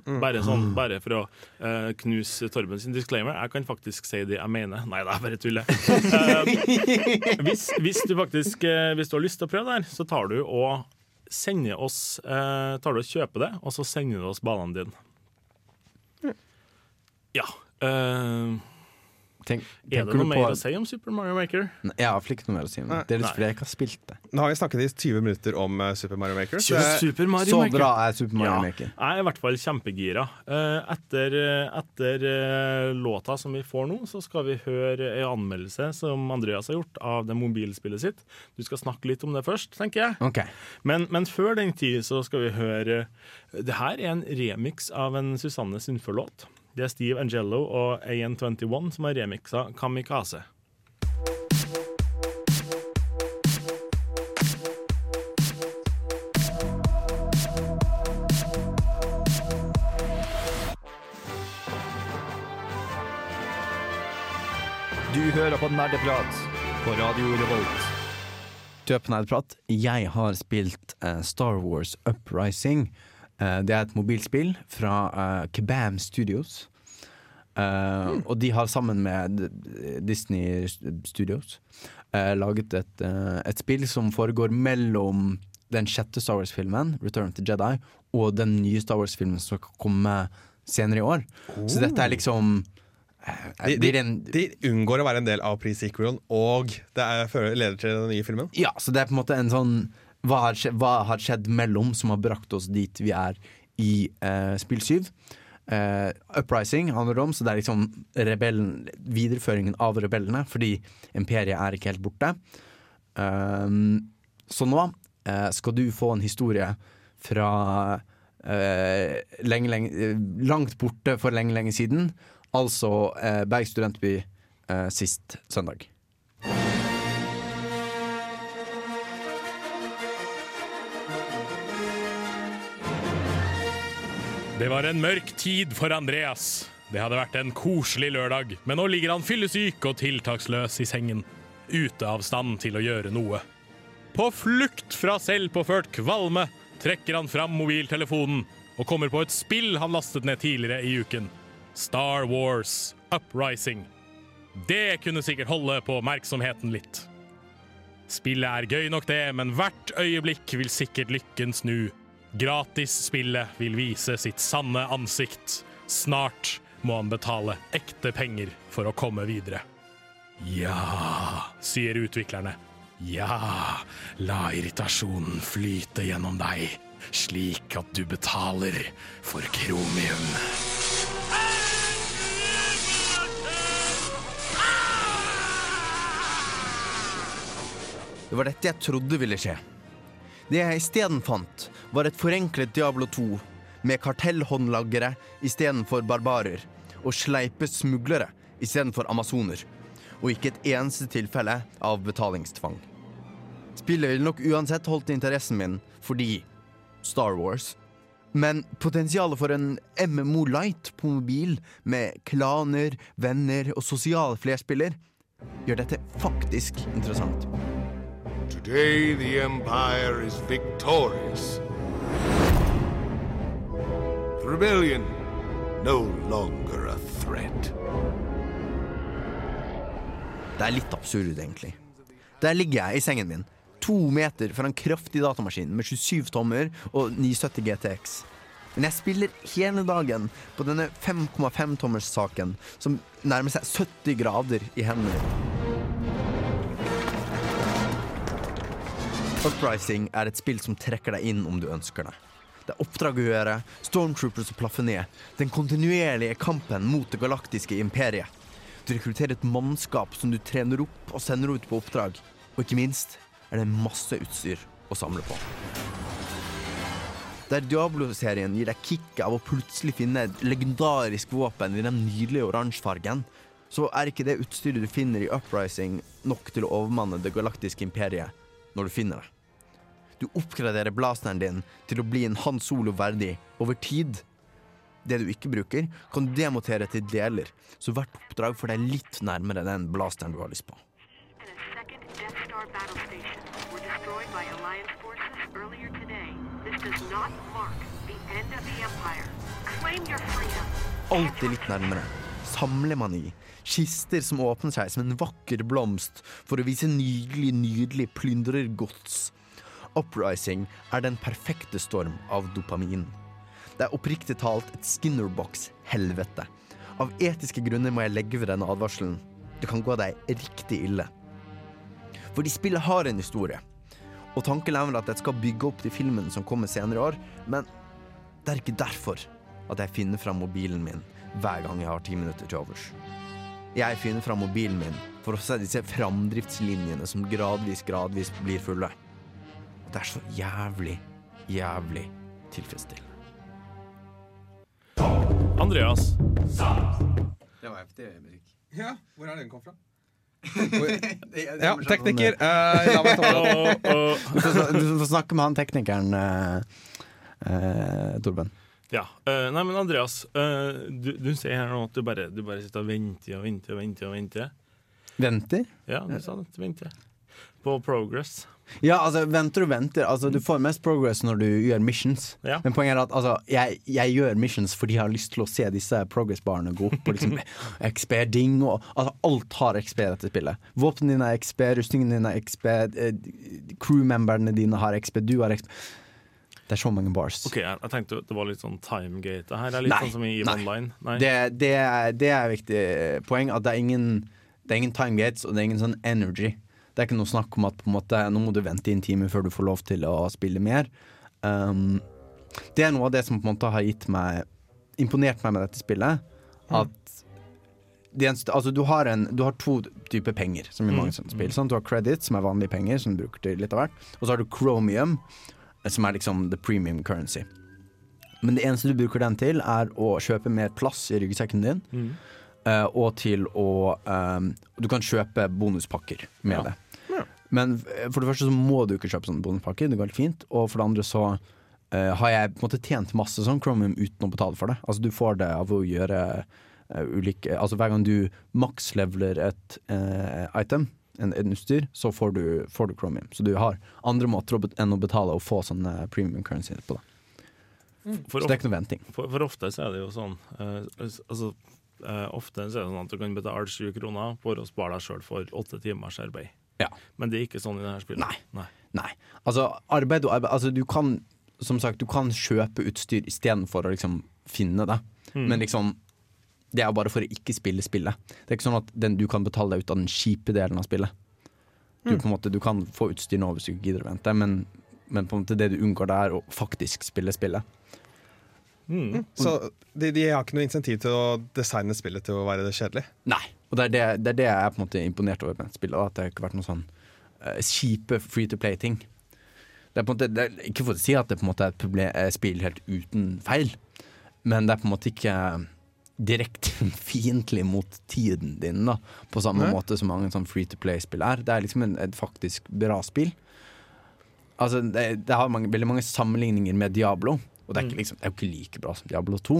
Bare, sånn, bare for å uh, knuse Torben sin disclaimer. Jeg kan faktisk si det jeg mener. Nei, det er bare tuller. uh, hvis, hvis du faktisk uh, Hvis du har lyst til å prøve det her, så tar du og sender oss eh, Tar du og kjøper det, og så sender du oss ballene dine. Ja. eh, Tenk, er det noe mer på- å si om Super Mario Maker? Nei, Jeg har ikke noe mer å si om det. Det er litt fordi jeg ikke har spilt det. Nå har vi snakket i 20 minutter om eh, Super Mario Maker. Så Super Mario Så Maker. bra er Super Mario Ja, Maker. jeg er i hvert fall kjempegira. Eh, Etter, etter eh, låta som vi får nå, så skal vi høre en anmeldelse som Andreas har gjort av det mobilspillet sitt. Du skal snakke litt om det først, tenker jeg. Okay. Men, men før den tid så skal vi høre Det her er en remix av en Susanne Sundfør-låt. Det er Steve Angelo og AN21 som har remiksa Kamikaze. Du hører på Nerdeprat på Radio Revolt. Du er på Nerdeprat. Jeg har spilt eh, Star Wars Uprising. Eh, det er et mobilspill fra eh, Kabam Studios. Mm. Og de har sammen med Disney Studios laget et, et spill som foregår mellom den sjette Star Wars-filmen, Return to Jedi, og den nye Star Wars-filmen som skal komme senere i år. Så dette er liksom eh, de, de, de unngår å være en del av pre-sequelen, og det er, leder til den nye filmen. Ja, så det er på en måte en sånn Hva har skjedd, hva har skjedd mellom som har brakt oss dit vi er i uh, spill 7? Uh, Uprising handler om, så det er liksom rebellen, videreføringen av rebellene, fordi imperiet er ikke helt borte. Uh, så nå uh, skal du få en historie fra eh, lenge, lenge, eh, langt borte for lenge, lenge siden. Altså eh, Berg studentby eh, sist søndag. Det var en mørk tid for Andreas. Det hadde vært en koselig lørdag, men nå ligger han fyllesyk og tiltaksløs i sengen. Ute av stand til å gjøre noe. På flukt fra selvpåført kvalme trekker han fram mobiltelefonen og kommer på et spill han lastet ned tidligere i uken. Star Wars Uprising. Det kunne sikkert holde på oppmerksomheten litt. Spillet er gøy nok det, men hvert øyeblikk vil sikkert lykken snu. Gratisspillet vil vise sitt sanne ansikt. Snart må han betale ekte penger for å komme videre. Ja, sier utviklerne. Ja, la irritasjonen flyte gjennom deg, slik at du betaler for kromium. Det var dette jeg trodde ville skje. Det jeg isteden fant, var et forenklet Diablo 2 med kartellhåndlagere istedenfor barbarer, og sleipe smuglere istedenfor amazoner, og ikke et eneste tilfelle av betalingstvang. Spillet ville nok uansett holdt interessen min fordi Star Wars. Men potensialet for en MMO Light på mobil med klaner, venner og sosial flerspiller gjør dette faktisk interessant. Today the Empire is victorious. Rebellion no longer a threat. Det er litt absurd, egentlig. Der ligger jeg i sengen min, to meter fra en kraftig datamaskin med 27 tommer og 970 GTX. Men jeg spiller hele dagen på denne 5,5-tommers-saken som nærmer seg 70 grader i hendene. Uprising er et spill som trekker deg inn om du ønsker det. Det er oppdrag å gjøre, stormtroopers å plaffe ned, den kontinuerlige kampen mot det galaktiske imperiet. Du rekrutterer et mannskap som du trener opp og sender ut på oppdrag. Og ikke minst er det masse utstyr å samle på. Der Diablo-serien gir deg kicket av å plutselig finne et legendarisk våpen i den nydelige oransjefargen, så er ikke det utstyret du finner i Uprising nok til å overmanne det galaktiske imperiet når du finner det. Du oppgraderer blasteren din til å bli en Han Solo verdig over tid. Det du ikke bruker, kan du demontere til deler, så hvert oppdrag får deg litt nærmere den blasteren du har lyst på. Alltid litt nærmere. Samlemani. Kister som åpner seg som en vakker blomst for å vise nydelig, nydelig plyndrergods. Uprising er den perfekte storm av dopamin. Det er oppriktig talt et Skinnerbox-helvete. Av etiske grunner må jeg legge ved denne advarselen. Det kan gå deg riktig ille. Fordi spillet har en historie. Og tanken er vel at jeg skal bygge opp til filmen som kommer senere i år, men det er ikke derfor at jeg finner fram mobilen min hver gang jeg har ti minutter til overs. Jeg finner fram mobilen min for å se disse framdriftslinjene som gradvis, gradvis blir fulle. Og det er så jævlig, jævlig tilfredsstillende. Andreas, Det var heftig musikk. Ja, hvor er den kom fra? Ja, tekniker. Uh, la meg ta det. Du får, du får snakke med han teknikeren, uh, uh, Torben. ja. eh, nei, men Andreas, eh, du, du sier her nå at du bare, du bare sitter og venter og venter og venter. og venter. Venter? Ja, du sa det. Venter. På Progress. Ja, altså, venter og venter. Altså, du får mest progress når du gjør missions. Ja. Men poenget er at altså, jeg, jeg gjør missions fordi jeg har lyst til å se disse progress-barene gå opp. Og liksom XP-ding og altså, Alt har XP i dette spillet. Våpnene dine er XP, rustningen din er XP, eh, crewmemberne dine har XP, du har XP. Det er så mange bars. Ok, jeg, jeg tenkte det var litt sånn timegate. Det her er litt Nei, sånn som i nei. Online. Nei. Det, det, er, det er et viktig poeng. At det er ingen, det er ingen time gates, og det er ingen sånn energy. Det er ikke noe snakk om at måte, nå må du vente i en time før du får lov til å spille mer. Um, det er noe av det som på en måte har gitt meg imponert meg med dette spillet. At det eneste, altså du, har en, du har to typer penger, som i mange sånne spill. Sant? Du har credit, som er vanlige penger, som du bruker til litt av hvert. Og så har du chromium, som er liksom the premium currency. Men det eneste du bruker den til, er å kjøpe mer plass i ryggsekken din. eh, og til å ehm, Du kan kjøpe bonuspakker med Ja. det. Men eh, for det første så må du ikke kjøpe sånne bonuspakker, det går helt fint. Og for det andre så Uh, har jeg på en måte tjent masse sånn Chromium uten å betale for det. Altså Du får det av å gjøre uh, ulike Altså Hver gang du maksleveler et uh, item, en, en utstyr, så får du, får du Chromium. Så du har andre måter enn å betale og få sånne premium currency på det. For, Så det er ikke noe venting. for, for ofte så er det jo sånn eh, altså, eh, Ofte så er det sånn at du kan betale 7 kroner for å spare deg sjøl for åtte timers arbeid. Ja. Men det er ikke sånn i dette spillet. Nei. Nei. Nei. Altså, arbeid og arbeid Altså, du kan som sagt, du kan kjøpe utstyr istedenfor å liksom finne det. Men liksom det er bare for å ikke spille spillet. Det er ikke sånn at den, du kan betale deg ut av den kjipe delen av spillet. Du, på en måte, du kan få utstyr nå hvis du gidder å vente, men, men det du unngår, det er å faktisk spille spillet. Mm. Så de, de har ikke noe insentiv til å designe spillet til å være det kjedelig. Nei. Og det er det, det er det jeg er på en måte imponert over med spillet. At det har ikke vært noen sånn uh, kjipe free to play-ting. Det er på en måte, det er, ikke for å si at det på en måte er et problem, eh, spill helt uten feil, men det er på en måte ikke direkte fiendtlig mot tiden din, da, på samme Nei. måte som mange sånn free to play-spill er. Det er liksom en, et faktisk bra spill. Altså, det, det har mange, veldig mange sammenligninger med Diablo, og det er, ikke, liksom, det er jo ikke like bra som Diablo 2.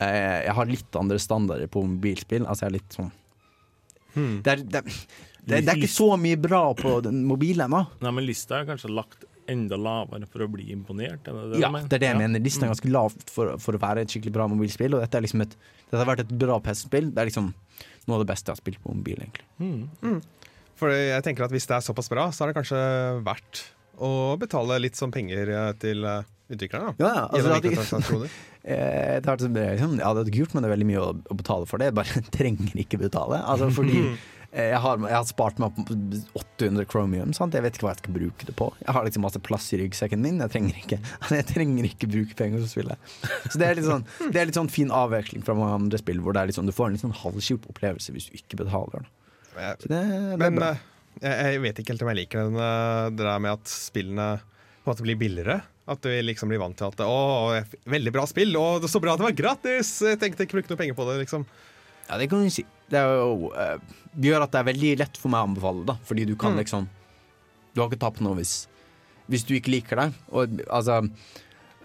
Eh, jeg har litt andre standarder på mobilspill. Altså, jeg er litt sånn det, er, det, det, det er ikke så mye bra på den mobilen ennå. Nei, men lista er kanskje lagt enda lavere for å bli imponert? Er det det Ja, du mener? det er det jeg Ja. mener. Listen er ganske lav for, for å være et skikkelig bra mobilspill. Og dette, er liksom et, dette har vært et bra PC-spill. Det er liksom noe av det beste jeg har spilt på mobil, egentlig. For jeg tenker at Hvis det er såpass bra, så er det kanskje verdt å betale litt som penger eh, til eh, utviklerne. Ja, ja, altså, hadde-. Eh, det har vært liksom, ja, det hadde kult, men det er veldig mye å, å betale for det. Jeg bare trenger ikke betale. Altså, fordi eh, jeg har, jeg har spart meg opp 800 Chromium. Sant? Jeg vet ikke hva jeg skal bruke det på. Jeg har liksom masse plass i ryggsekken min. Jeg trenger ikke, jeg trenger ikke bruke penger på å spille. Så det er litt sånn, det er litt sånn fin avveksling fra mange andre spill, hvor sånn, du får en litt sånn halvkjip opplevelse hvis du ikke betaler. Det, det Men eh, jeg, jeg vet ikke helt om jeg liker den, det der med at spillene på en måte blir billigere. At du liksom blir vant til at Å, veldig bra spill, og så bra at det var gratis! Jeg tenkte ikke bruke noe penger på det, liksom. Ja, det kan du si. Det jo, uh, gjør at det er veldig lett for meg å anbefale det, fordi du kan Mm. liksom Du har ikke tapt noe hvis, hvis du ikke liker det. Og altså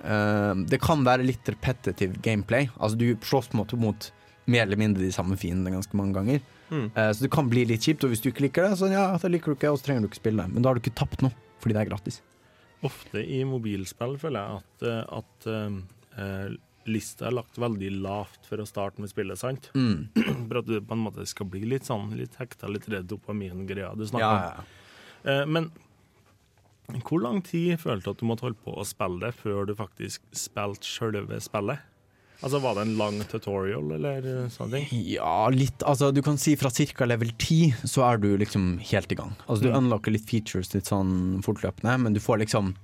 uh, Det kan være litt repetitive gameplay. Altså Du slåss på en måte mot mer eller mindre de samme fiendene ganske mange ganger. Mm. Uh, så det kan bli litt kjipt, og hvis du ikke liker det, så ja, da liker du ikke, og så trenger du ikke spille det. Men da har du ikke tapt noe, fordi det er gratis. Ofte i mobilspill føler jeg at, eh, at eh, lista er lagt veldig lavt for å starte med spillet, sant? Mm. For at du på en måte skal bli litt sånn litt hekta, litt redd dopamin-greia du snakker Ja, ja, om. Eh, Men hvor lang tid følte du at du måtte holde på å spille det før du faktisk spilte sjølve spillet? Altså Var det en lang tutorial eller eh, sånne ting? Ja, litt. Altså, du kan si fra ca. level 10 så er du liksom helt i gang. Altså, du Mm. unlocker litt features litt sånn fortløpende, men du får liksom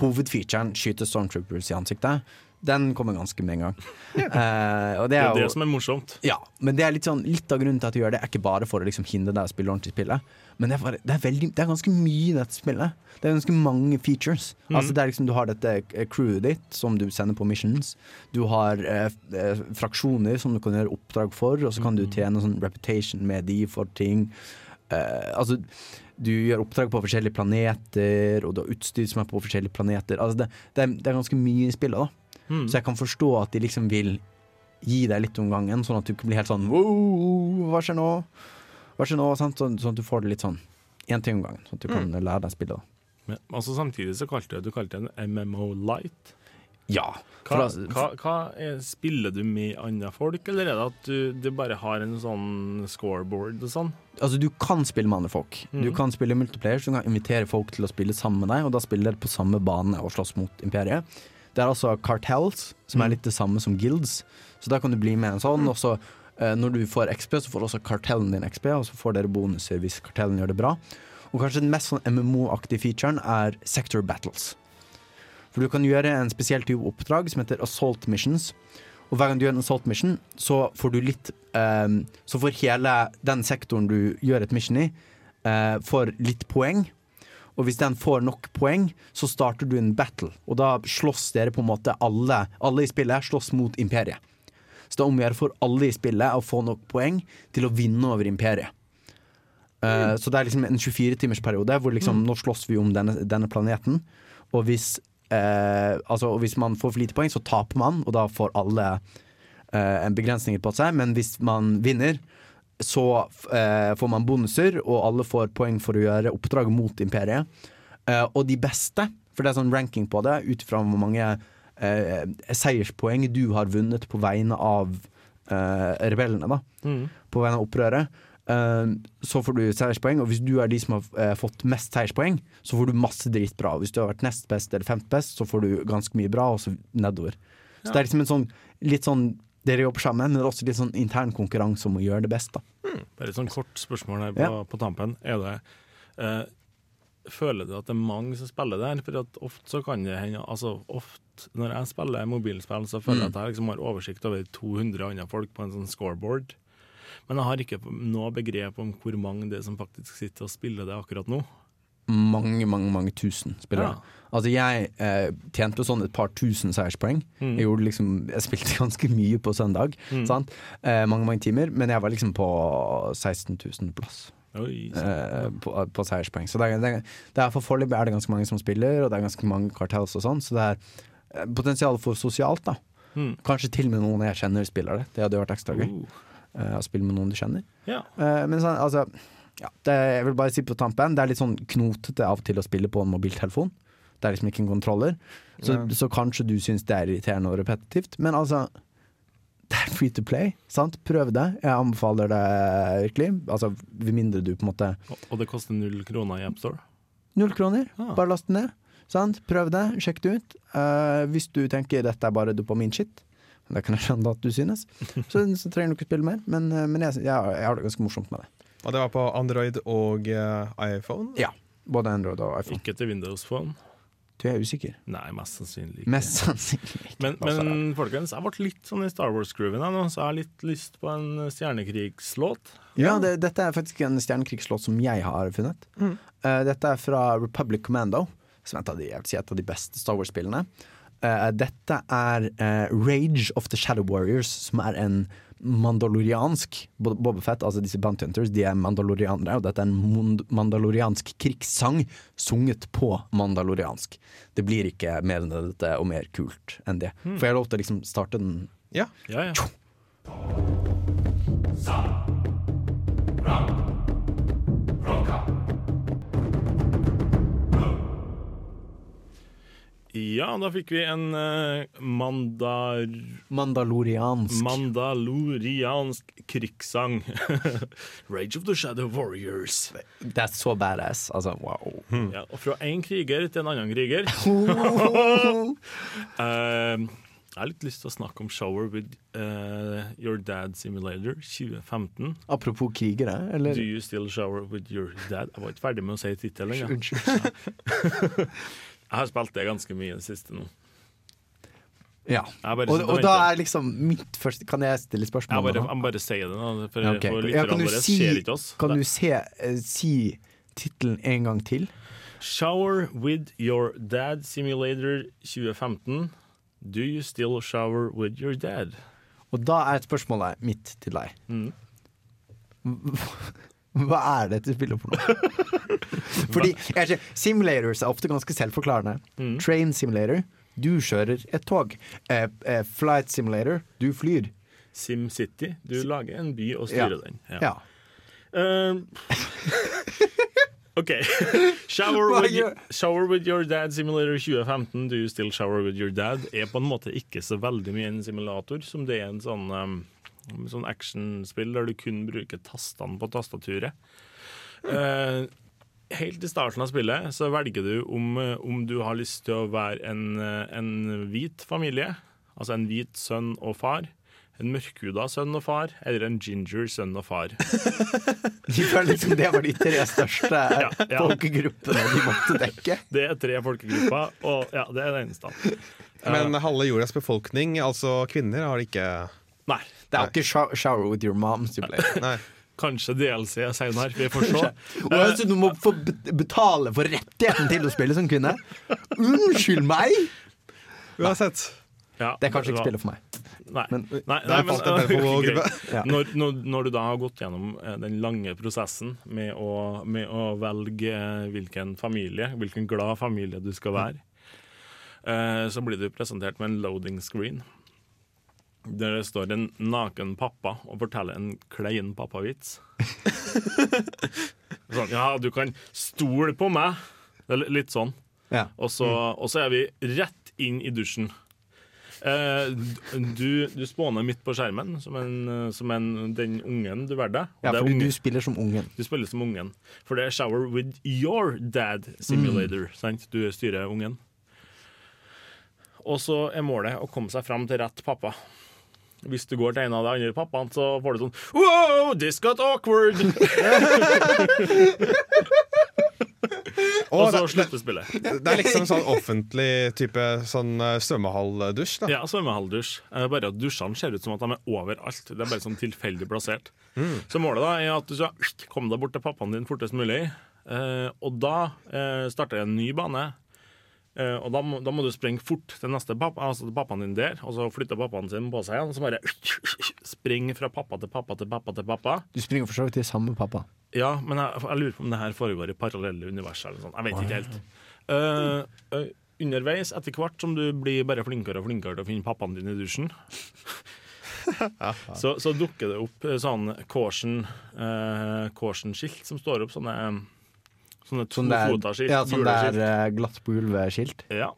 Hovedfeaturen, skyte stormtroopers i ansiktet, den kommer ganske med en gang. Og det Det er er det som er morsomt. ja, men det er litt sånn Litt av grunnen til at du gjør det, er ikke bare for å liksom hindre deg å spille ordentlig spillet, men det er, bare, det er, veldig, det er ganske mye i dette spillet. Det er ganske mange features. Mm. Altså det er liksom Du har dette eh, crewet ditt som du sender på missions. Du har eh, eh, fraksjoner som du kan gjøre oppdrag for, og så kan du tjene sånn reputation med de for ting. Uh, altså du gjør oppdrag på forskjellige planeter, og du har utstyr som er på forskjellige planeter. Altså det, det, er, det er ganske mye i spillet, da. Mm. Så jeg kan forstå at de liksom vil gi deg litt om gangen, sånn at du ikke blir helt sånn wow, hva skjer nå? Hva skjer nå? Sånn, sånn at du får det litt sånn én ting om gangen, sånn at du kan lære deg spillet. Men, altså Samtidig så kalte du, du kalte det en MMO Light. Ja. Hva, da- hva, hva er, Spiller du med andre folk, eller er det at du, du bare har en sånn scoreboard og sånn? Altså, du kan spille med andre folk. Du Mhm. kan spille multiplayer, så du kan invitere folk til å spille sammen med deg, og da spiller dere på samme bane og slåss mot imperiet. Det er altså cartels, som er Mhm. litt det samme som guilds. Så da kan du bli med en sånn, og så eh, når du får XP, så får også kartellen din XP, og så får dere bonuser hvis kartellen gjør det bra. Og kanskje den mest sånn MMO-aktige featuren er sector battles. For du kan gjøre en spesiell type oppdrag som heter assault missions. Og hver gang du gjør en assault mission, så får du litt ehm, Så får hele den sektoren du gjør et mission i, eh, får litt poeng. Og hvis den får nok poeng, så starter du en battle. Og da slåss dere på en måte alle Alle i spillet slåss mot imperiet. Så det om å gjøre for alle i spillet å få nok poeng til å vinne over imperiet. Eh, Så det er liksom en 24-timers periode hvor liksom, nå slåss vi om denne, denne planeten. Og hvis uh, Altså Hvis man får for lite poeng, så taper man, og da får alle uh, en begrensning på seg. Men hvis man vinner, så eh, får man bonuser, og alle får poeng for å gjøre oppdrag mot imperiet. Eh, og de beste, for det er sånn ranking på det, ut ifra hvor mange eh, seierspoeng du har vunnet på vegne av eh, rebellene, da. På vegne av opprøret. Eh, så får du seierspoeng, og hvis du er de som har eh, fått mest seierspoeng, så får du masse dritbra. Hvis du har vært nest best eller femt best, så får du ganske mye bra, og så nedover. Så det er liksom en sånn litt sånn dere jobber sammen, men det er også litt sånn intern konkurranse om å gjøre det best. da Bare et sånn kort spørsmål her på, Ja. på tampen. Er det eh, Føler du at det er mange som spiller der? For at ofte så kan det hende Altså ofte når jeg spiller mobilspill, så føler jeg at jeg liksom har oversikt over 200 andre folk på en sånn scoreboard. Men jeg har ikke noe begrep om hvor mange det er som faktisk sitter og spiller det akkurat nå. Mange, mange mange tusen spillere. Ja. Altså Jeg eh, tjente sånn et par tusen seierspoeng. Jeg, liksom, jeg spilte ganske mye på søndag. Sant? Eh, mange mange timer Men jeg var liksom på 16 000 plass. Oi, eh, på, på seierspoeng. Så det er, det, er- det er for foreløpig er det ganske mange som spiller, og det er ganske mange kartells og sånn, så det er eh, potensial for sosialt, da. Mm. Kanskje til og med noen jeg kjenner spiller det. Det hadde vært ekstra gøy. Uh. eh, å spille med noen du kjenner. Ja. Eh, men sånn, altså ja, det, Jeg vil bare si på tampen, det er litt sånn knotete av og til å spille på en mobiltelefon. Det er liksom ikke en kontroller. Så, så kanskje du syns det er irriterende og repetitivt, men altså det er free to play, sant? Prøv det. Jeg anbefaler det virkelig. Altså, Med mindre du på en måte Og- Og det koster null kroner i AppStore. Null kroner, Ah. bare last den ned. Sant? Prøv det, sjekk det ut. Uh, hvis du tenker dette er bare dopaminshit, det kan jeg skjønne at du synes, så, så trenger du ikke spille mer. Men, eh, men jeg, jeg, jeg har det ganske morsomt med det. Og det var på Android og uh, iPhone. Ja, Både Android og iPhone. Ikke til Windows Phone. Du er usikker? Nei, mest sannsynlig ikke. Mest sannsynlig ikke. Men, Altså, men folkens, jeg ble litt sånn i Star Wars-grooven nå, så jeg har litt lyst på en stjernekrigslåt. ja, det, dette er faktisk en stjernekrigslåt som jeg har funnet. Eh, dette er fra Republic Commando, som er et av de, jeg vil si, et av de beste Star Wars-spillene. Uh, dette er Rage of the Shadow Warriors, som er en mandaloriansk Bobafett, Boba Fett, altså disse Bounty Hunters, de er mandalorianere, og dette er en mandaloriansk krigssang sunget på mandaloriansk. Det blir ikke mer enn dette og mer kult enn det. Får jeg lov til å liksom starte den? Ja. Ja, ja. Ja, da fikk vi en uh, mandar... Mandaloriansk. Mandaloriansk krigssang. Rage of the Shadow Warriors. det er så badass. Altså, wow. Ja, og fra én kriger til en annen kriger. uh, jeg har litt lyst til å snakke om Shower with uh, Your Dad Simulator 2015. Apropos krigere, eller? Do you still shower with your dad? Jeg var ikke ferdig med å si tittelen. Ja. Jeg har spilt det ganske mye i det siste nå. Ja. Og, og og da er liksom mitt første Kan jeg stille Jeg spørsmål? bare, jeg bare sier det, nå, for, okay. ok. for Ja, kan du si, kan du se, uh, si tittelen en gang til? Shower with your dad simulator 2015. Do you still shower with your dad? Og da er spørsmålet mitt til deg. Mm. Hva er dette spillet for noe? Fordi jeg ser, Simulators er ofte ganske selvforklarende. Mm. Train simulator, du kjører et tog. Eh, eh, flight simulator, du flyr. SimCity. Du lager en by og styrer Ja. den. Ja. Eh, OK. Shower with, gjør- shower with your dad simulator 2015. Do you still shower with your dad? Er på en måte ikke så veldig mye en simulator som det er en sånn, um, sånn actionspill der du kun bruker tastene på tastaturet. Eh, helt i starten av spillet så velger du om, eh, om du har lyst til å være en, eh, en hvit familie, altså en hvit sønn og far, en mørkhuda sønn og far, eller en ginger sønn og far. De føler liksom det var de tre største Ja, ja. folkegruppene de måtte dekke. Det er tre folkegrupper, og ja, det er det eneste. Men halve jordas befolkning, altså kvinner, har ikke Nei, Det er jo ikke show- shower with your mom simulator. Nei. kanskje DLC senere, vi får se. Og du må få betale for rettigheten til å spille som kvinne. Unnskyld meg! Uansett. Ja, Det er kanskje ikke spillet for meg. Nei, Men- nei, nei men, falt en del på ok, gubbe. greit. Ja. når, når, når du da har gått gjennom eh, den lange prosessen med å, med å velge eh, hvilken familie, hvilken glad familie du skal være, eh, så blir du presentert med en loading screen. Der det står en naken pappa og forteller en klein pappavits. sånn, ja, du kan stole på meg. Litt sånn. Ja. Og så, og så er vi rett inn i dusjen. Eh, du, du spåner midt på skjermen som, en, som en, den ungen du og Ja, fordi ungen. du spiller som ungen. Du spiller som ungen. For det er Shower with your dad simulator. Sant? Du styrer ungen. Og så er målet å komme seg fram til rett pappa. Hvis du går til en av de andre pappaene, så får du sånn Wow, this got awkward! og så slutter spillet. Det er liksom sånn offentlig type sånn eh, svømmehalldusj. da. Ja, svømmehalldusj. Eh, Bare at dusjene ser ut som at de er overalt. Det er bare sånn tilfeldig plassert. Så målet da er at du skal komme deg bort til pappaen din fortest mulig. Eh, og da eh, starter en ny bane. Eh, og da må, da må du springe fort til neste pappa, altså til pappaen din der. Og så flytter pappaen sin på seg igjen. Og så bare spring fra pappa til pappa til pappa til pappa. Du springer for så vidt til samme pappa. Ja, men jeg, jeg lurer på om det her foregår i parallelle univers. Eller sånt. Jeg vet ikke helt. Uh, uh, underveis, etter hvert som du blir bare flinkere og flinkere til å finne pappaen din i dusjen, så, så dukker det opp sånn Caution-skilt caution-skilt som står opp. Sånne, sånne Sånn der, tofotaskilt. ja, sånn det er eh, glatt på gulvet-skilt. Ja.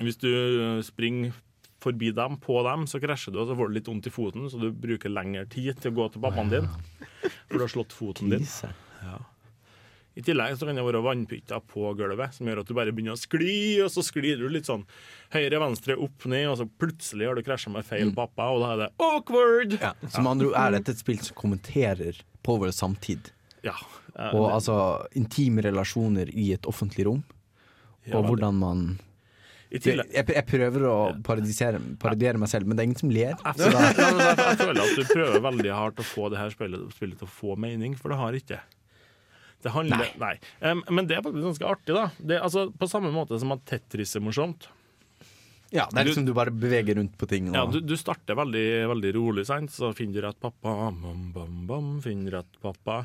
Hvis du eh, springer forbi dem, på dem, så krasjer du, og så får du litt vondt i foten, så du bruker lengre tid til å gå til pappaen din. For du har slått foten din. Ja. I tillegg så kan det være vannpytter på gulvet, som gjør at du bare begynner å skli, og så sklir du litt sånn høyre, venstre, opp, ned, og så plutselig har du krasja med feil pappa, og da er det awkward! Ja. Som andre er dette et spill som kommenterer på vår samtid. Ja. Og altså intime relasjoner i et offentlig rom. Og hvordan man jeg, prøver å parodiere meg selv, men det er ingen som ler. jeg føler, at du prøver veldig hardt å få det her spillet, spillet til å få mening, for det har ikke. Det handler, nei. Em, men det er faktisk ganske artig, da. Det, altså, på samme måte som at Tetris er morsomt. Ja, det er liksom du bare beveger rundt på ting. Og, Ja, du, du starter veldig, veldig rolig, sant? så finner du rett pappa, bam, bam, bam, finner rett pappa.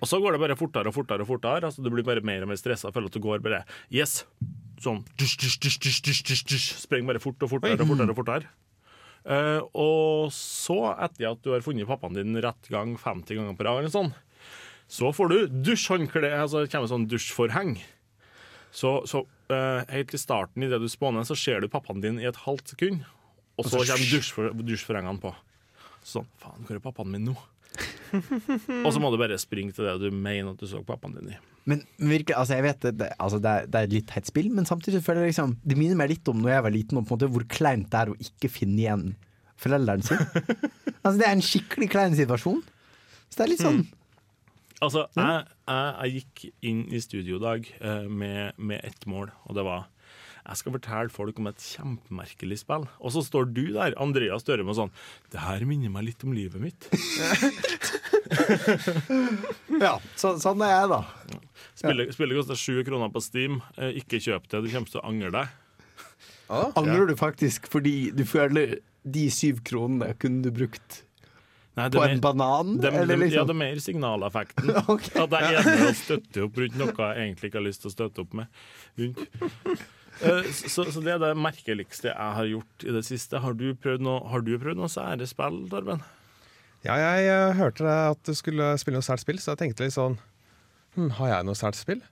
Og så går det bare fortere og fortere, og fortere. Altså, du blir bare mer og mer stressa. Føler at du går bare Yes! Sånn dusj, dusj, dusj, dusj, dusj, dusj, dusj. Sprenger bare fort og fortere og fortere. og fortere. Uh, og så, etter at du har funnet pappaen din rett gang 50 ganger på rad, eller sånn, så får du dusjhåndkle, altså det kommer sånn dusjforheng. Så, så eh, helt i starten, idet du spåner, så ser du pappaen din i et halvt sekund. Og så kommer dusjfor, dusjforhengene på. Sånn, faen, hvor er pappaen min nå? og så må du bare springe til det du mener at du så pappaen din i. Men virkelig, altså jeg vet det, altså det, er, det er et litt teit spill, men samtidig føler jeg liksom Det minner meg litt om når jeg var liten, og hvor kleint det er å ikke finne igjen foreldrene sine. altså Det er en skikkelig klein situasjon. Så det er litt sånn Altså, jeg, jeg, jeg gikk inn i studio i dag eh, med, med ett mål, og det var jeg skal fortelle folk om et kjempemerkelig spill. Og så står du der, Andreas Dørum, og sånn Det her minner meg litt om livet mitt. Ja, så, sånn er jeg, da. Spillet, spillet koster sju kroner på Steam. Eh, ikke kjøp det, du kommer til å angre deg. Angrer du faktisk fordi du føler de syv kronene kunne du brukt Nei, på en mer- banan? De, eller liksom? ja, det er mer signaleffekten. okay. At jeg er med og støtter opp rundt noe jeg egentlig ikke har lyst til å støtte opp med. Eh, Så, så det er det merkeligste jeg har gjort i det siste. Har du prøvd noe, har du prøvd noe sære spill, Torben? Ja, jeg eh, hørte det at du skulle spille noe sært spill, så jeg tenkte litt sånn hm, Har jeg noe sært spill?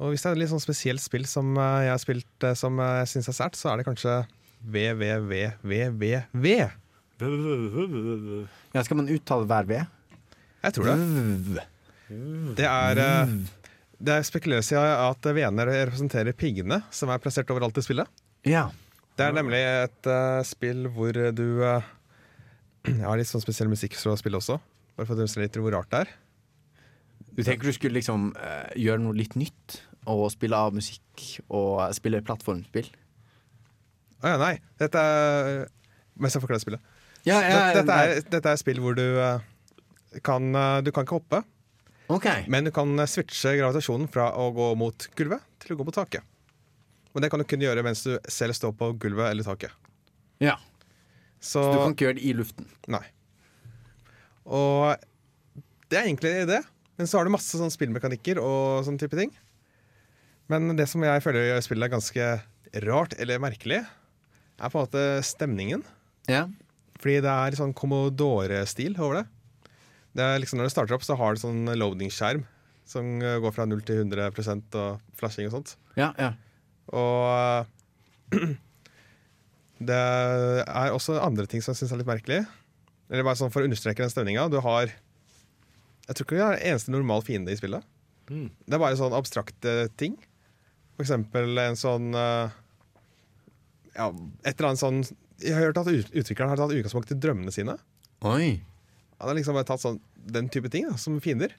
Og hvis det er et litt sånn spesielt spill som eh, jeg har spilt som jeg syns er sært, så er det kanskje VVVVVV. Ja, skal man uttale hver V? Jeg tror det. Det er eh, Det spekuleres i at V-ene representerer piggene som er plassert overalt i spillet. Ja. Det er nemlig et uh, spill hvor du uh, Jeg har litt sånn spesiell musikk for å spille også, bare for å demonstrere hvor rart det er. Du tenker du skulle liksom uh, gjøre noe litt nytt? Og spille av musikk og spille plattformspill? Å ja, nei. Dette er Mens jeg forklarer spillet. Ja, jeg, dette, er, dette, er, spill hvor du eh, kan eh, Du kan ikke hoppe, okay. men du kan eh, switche gravitasjonen fra å gå mot gulvet til å gå på taket. Men det kan du kun gjøre mens du selv står på gulvet eller taket. Ja. Så, Så du kan ikke gjøre det i luften? Nei. Og det er egentlig det. Men så har du masse sånn spillmekanikker og sånn type ting. Men det som jeg føler gjør spillet ganske rart eller merkelig, er på en måte stemningen. Ja. Fordi det er sånn Commodore-stil over det. det liksom, når det starter opp, så har det sånn loading-skjerm som går fra 0 til 100 og flashing og sånt. Ja, ja. Og det er også andre ting som jeg syns er litt merkelig. Eller bare sånn For å understreke den stemninga. Du har Jeg tror ikke du har eneste normal fiende i spillet. Mm. Det er bare sånn abstrakte ting. For eksempel en sånn eh, Ja, et eller annet sånn jeg har hørt at utvikleren har tatt utgangspunkt til drømmene sine. Oi. Han har liksom bare tatt sånn, den type ting da, som fiender.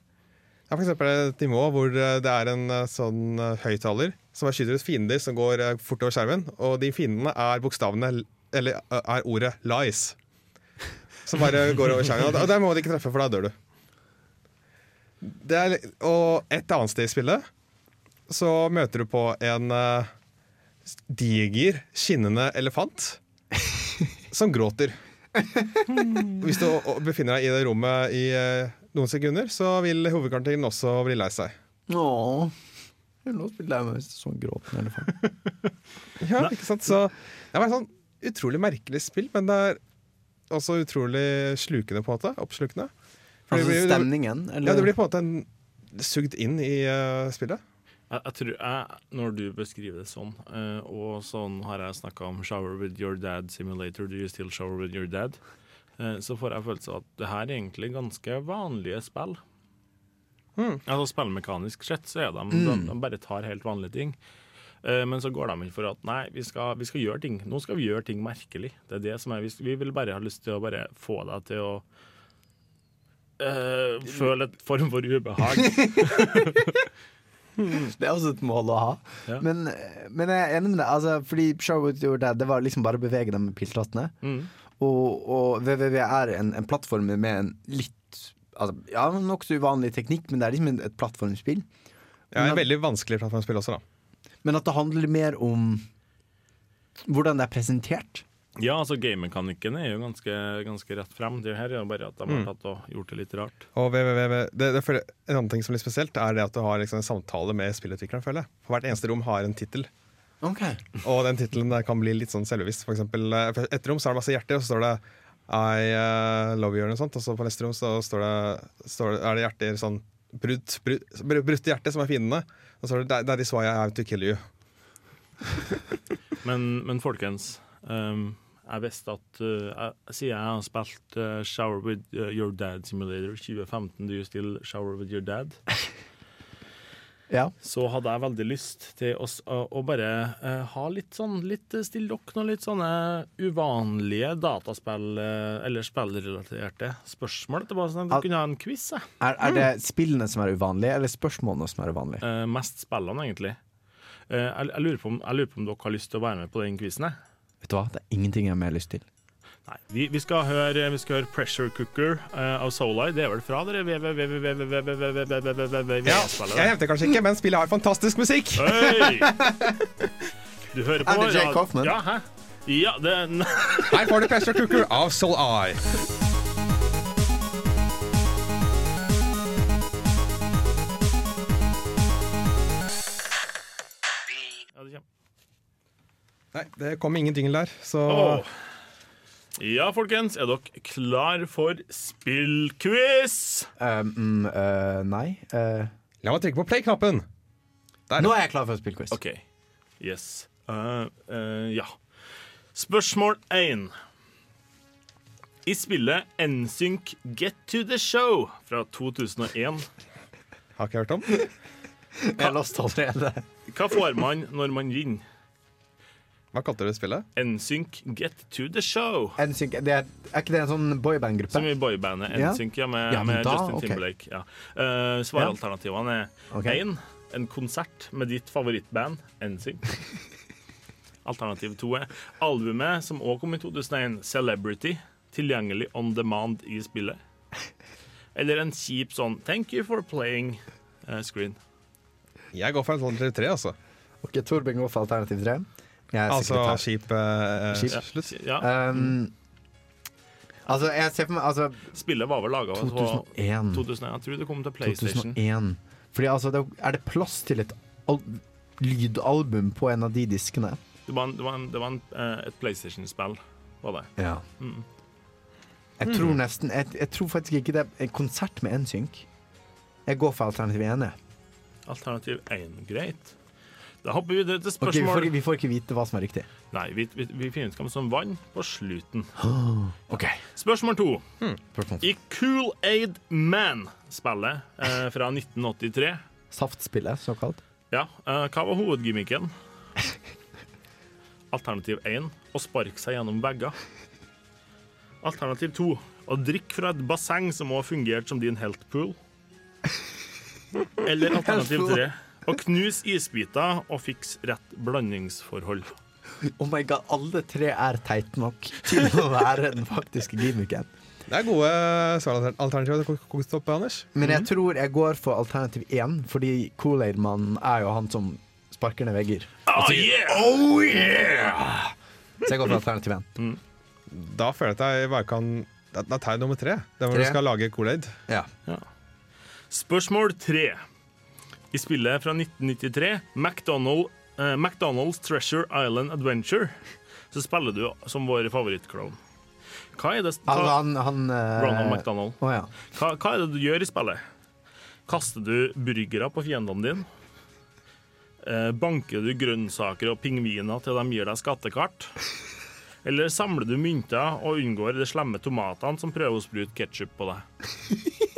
Det er f.eks. et nivå hvor eh, det er en eh, sånn eh, høyttaler som skyter ut fiender som går fort over skjermen, og de fiendene er bokstavene Eller er ordet 'lies'. Som bare går over skjermen. Og der må de ikke treffe, for da dør du. Er, og et annet sted i spillet så møter du på en diger, skinnende elefant som gråter. Hvis du befinner deg i det rommet i eh, noen sekunder, så vil hovedkarakteren også bli lei seg. Åh. Jeg lå lei meg hvis sånn gråten elefant. ja, ikke sant? Så det var et sånn utrolig merkelig spill, men det er også utrolig slukende, på en måte. Oppslukende. Altså stemningen? Eller? Ja, det blir på en måte en, sugd inn i uh, spillet. Jeg, jeg tror jeg, Når du beskriver det sånn, uh, og sånn har jeg snakka om 'shower with your dad simulator', do you still shower with your dad? Uh, så får jeg følelsen av at det her er egentlig ganske vanlige spill. Mm. Altså Spillmekanisk sett så er de, mm. de, de bare tar helt vanlige ting. Uh, men så går de inn for at nei, vi skal, vi skal, gjøre ting. Nå skal vi gjøre ting merkelig. Det er det som er, vi, vi vil bare ha lyst til å bare få deg til å føle et form for ubehag. det er også et mål å ha. Ja. Men, men, jeg er enig med deg, altså, fordi showet gjorde det, det var liksom bare å bevege dem med piltrottene. Mm. Og, og WWW er en, en, plattform med en litt altså, Ja, nokså uvanlig teknikk, men det er liksom et plattformspill. Ja, et veldig vanskelig plattformspill også, da. Men at det handler mer om hvordan det er presentert. Ja, altså gamemekanikken er jo ganske, ganske rett frem. Det her er jo bare at de har mm. tatt og gjort det litt rart. Og www, det, det, En annen ting som er litt spesielt, er det at du har liksom en samtale med spillutvikleren. føler jeg. For Hvert eneste rom har en tittel. Okay. Og den tittelen kan bli litt sånn selvbevisst. For eksempel, eh, et rom så er det masse hjerter, og så står det I uh, love you, og sånt. Og så på neste rom så står det, står det, er det hjerter sånn brutt, brutt, brutte hjerte som er fiendene. Og så er det That is why I have to kill you. men, men folkens. Um jeg visste at uh, Siden jeg har spilt uh, Shower with eh, Your Dad Simulator 2015, Do You Still Shower with Your Dad? ja. Så hadde jeg veldig lyst til å, å bare uh, ha litt sånn litt Still Dock noen litt sånne uvanlige dataspill- eller spillrelaterte spørsmål. Det var sånn at Vi kunne ha en quiz. Jeg. Er, er det mm. spillene som er uvanlige, eller spørsmålene som er uvanlige? mest spillene, egentlig. Jeg lurer, om, jeg, lurer på om, dere har lyst til å være med på den quizen. Jeg. Vet du hva, det er ingenting jeg har mer lyst til. Nei, vi, vi, skal høre, vi, skal høre, 'Pressure Cooker' uh, av Solar. Det er vel fra dere? Ja, jeg hevder kanskje ikke, men spillet har fantastisk musikk. Hey. Du hører på Andy J. Kaufman. Ja, hæ? Ja, den Her får du 'Pressure Cooker' av Soul Eye. Nei, det kom ingenting der, så oh. Ja, folkens, er dere klar for spillquiz? Um, eh, nei. Uh. La meg trykke på play-knappen. Nå er jeg klar for spillquiz. OK. Yes. uh, eh, ja. Spørsmål én. I spillet NSYNC Get to the Show fra 2001, Har ikke hørt om. Jeg har lost allerede. hva får man når man vinner? Hva kalte du spillet? NSYNC Get to the Show. NSYNC, det er, er ikke det en sånn boyband-gruppe? Som i boybandet NSYNC, ja, med, Ja, med da, Justin okay. Timberlake. Ja. Eh, svaralternativene er Ok. én en konsert med ditt favorittband, NSYNC. Alternativ to er albumet som også kom i 2001, Celebrity, tilgjengelig on demand i spillet. Eller en kjip sånn 'Thank you for playing' uh, screen. Jeg går for alternativ tre, altså. Ok, Torbjørn går for alternativ tre. Jeg er Altså skip uh, Skip. slutt. Ja. Um, altså, jeg ser for meg altså, Spillet var vel laga 2001. 2001. Jeg tror det kom til PlayStation. 2001. Fordi altså, det, er det plass til et al lydalbum på en av de diskene? Det var, en, det var, en, det var en, eh, et PlayStation-spill, var det. Ja. Mm. Jeg tror nesten jeg, jeg tror faktisk ikke det er en konsert med NSYNC. Jeg går for alternativ 1. jeg. Alternativ 1, greit. Da hopper vi til spørsmål okay, vi, får, vi får ikke vite hva som er riktig. Nei, vi, vi, vi finner ut hvem som vant på slutten. Okay. Spørsmål to. Hmm. I Cool Aid Man-spillet eh, fra 1983 Saftspillet, såkalt. Ja, eh, hva var hovedgimmicken? Alternativ 1 å sparke seg gjennom vegger. Alternativ 2 å drikke fra et basseng som også fungerte som din health pool. Eller alternativ 3 å knuse isbiter og fikse rett blandingsforhold. Oh my god, alle tre er teite nok til å være den faktiske gimmicken. Det er gode svaralternativer til koke Anders. Men jeg tror jeg går for alternativ 1, fordi Kool-Aid-mannen er jo han som sparker ned vegger. Oh, yeah! Oh yeah! Så jeg går for alternativ 1. Da føler jeg at jeg bare kan Det er tegn nummer tre. Det er hvor du skal lage Kool-Aid. Ja. Spørsmål 3. I spillet fra 1993, McDonald, eh, McDonald's Treasure Island Adventure, så spiller du som vår favorittklovn. Hva er det Altså, hva, han, han uh, Ronald McDonald. Oh, ja. Hva, hva er det du gjør i spillet? Kaster du burgere på fiendene dine? Eh, banker du grønnsaker og pingviner til de gir deg skattekart? Eller samler du mynter og unngår de slemme tomatene som prøver å sprute ketsjup på deg?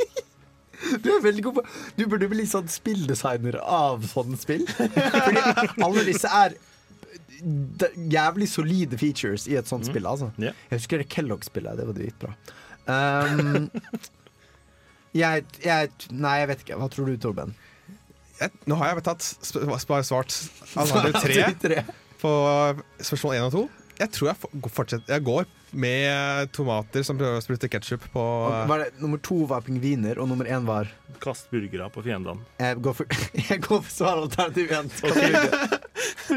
Du er veldig god på Du burde bli sånn spilldesigner av sånne spill. Fordi alle disse er jævlig solide features i et sånt spill. Altså. Jeg husker det Kellogg-spillet. Det var dritbra. Um, jeg, jeg Nei, jeg vet ikke. Hva tror du, Torben? Jeg, nå har jeg tatt bare svart alle tre på spørsmål én og to. Jeg tror jeg fortsetter Jeg går med tomater som prøver å sprute ketsjup på Og Var det, nummer to var pingviner, og nummer én var Kast burgere på fiendene. Jeg går for, jeg går for svaralternativ én.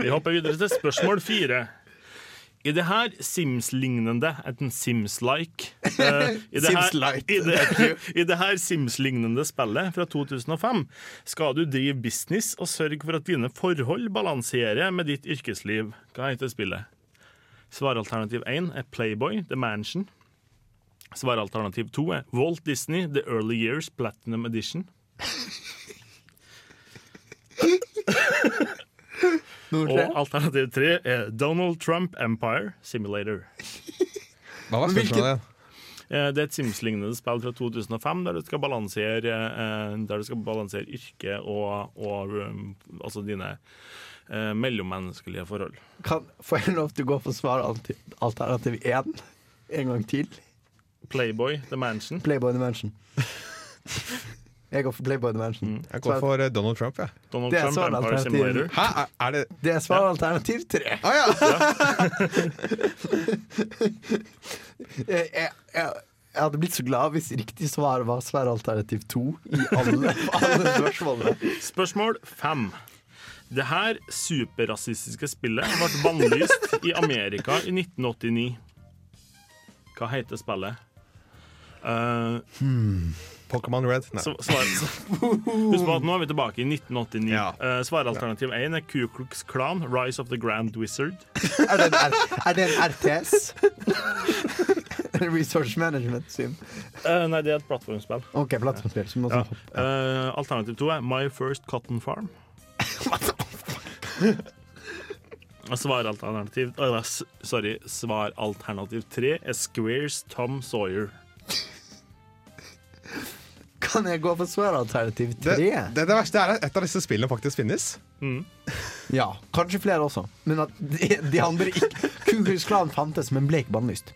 Vi hopper videre til spørsmål fire. I det her Sims-lignende En Sims-like uh, i det her-. I det, i det her Sims-lignende spillet fra 2005 skal du drive business og sørge for at dine forhold balanserer med ditt yrkesliv. Hva heter spillet? Svaralternativ 1 er Playboy The Mansion. Svaralternativ 2 er Walt Disney The Early Years Platinum Edition. Og alternativ 3 er Donald Trump Empire Simulator. Hva var spørsmålet? Eh, Det er et Sims-lignende spill fra 2005 der du skal balansere, eh, der du skal balansere yrke og, og um, altså dine eh, mellommenneskelige forhold. Kan, får jeg lov til å gå for svar alternativ én en gang til? Playboy The Mansion. Playboy the Mansion. Jeg går for Playboy the Mansion. Jeg går for eh, Donald Trump, jeg. Donald Det er Trump sånn alternativ. Hæ, er, det Det er svaralternativ tre. Ah, ja! Jeg, jeg, jeg, jeg hadde blitt så glad hvis riktig svar var svaralternativ to i alle, alle spørsmålene. Spørsmål fem. Det her superrasistiske spillet ble bannlyst i Amerika i 1989. Hva heter spillet? Eh, Pokémon Red. Nei. Svar, husk på at nå er vi tilbake i 1989. Ja. Uh, svaralternativ 1 er Ku Klux Klan, Rise of the Grand Wizard. Er det en, R, er det en RTS? Resource Management Sim. Uh, nei, det er et plattformspill. OK, plattformspill. Ja. Eh, alternativ 2 er My First Cotton Farm. Svaralternativ Sorry, svaralternativ 3 er Squares Tom Sawyer. Kan jeg gå for svaralternativ Det, tre? det, det verste er at et av disse spillene faktisk finnes. Ja, kanskje flere også. Men at de, de andre ikke Ku Klan fantes, men ble ikke bannlyst.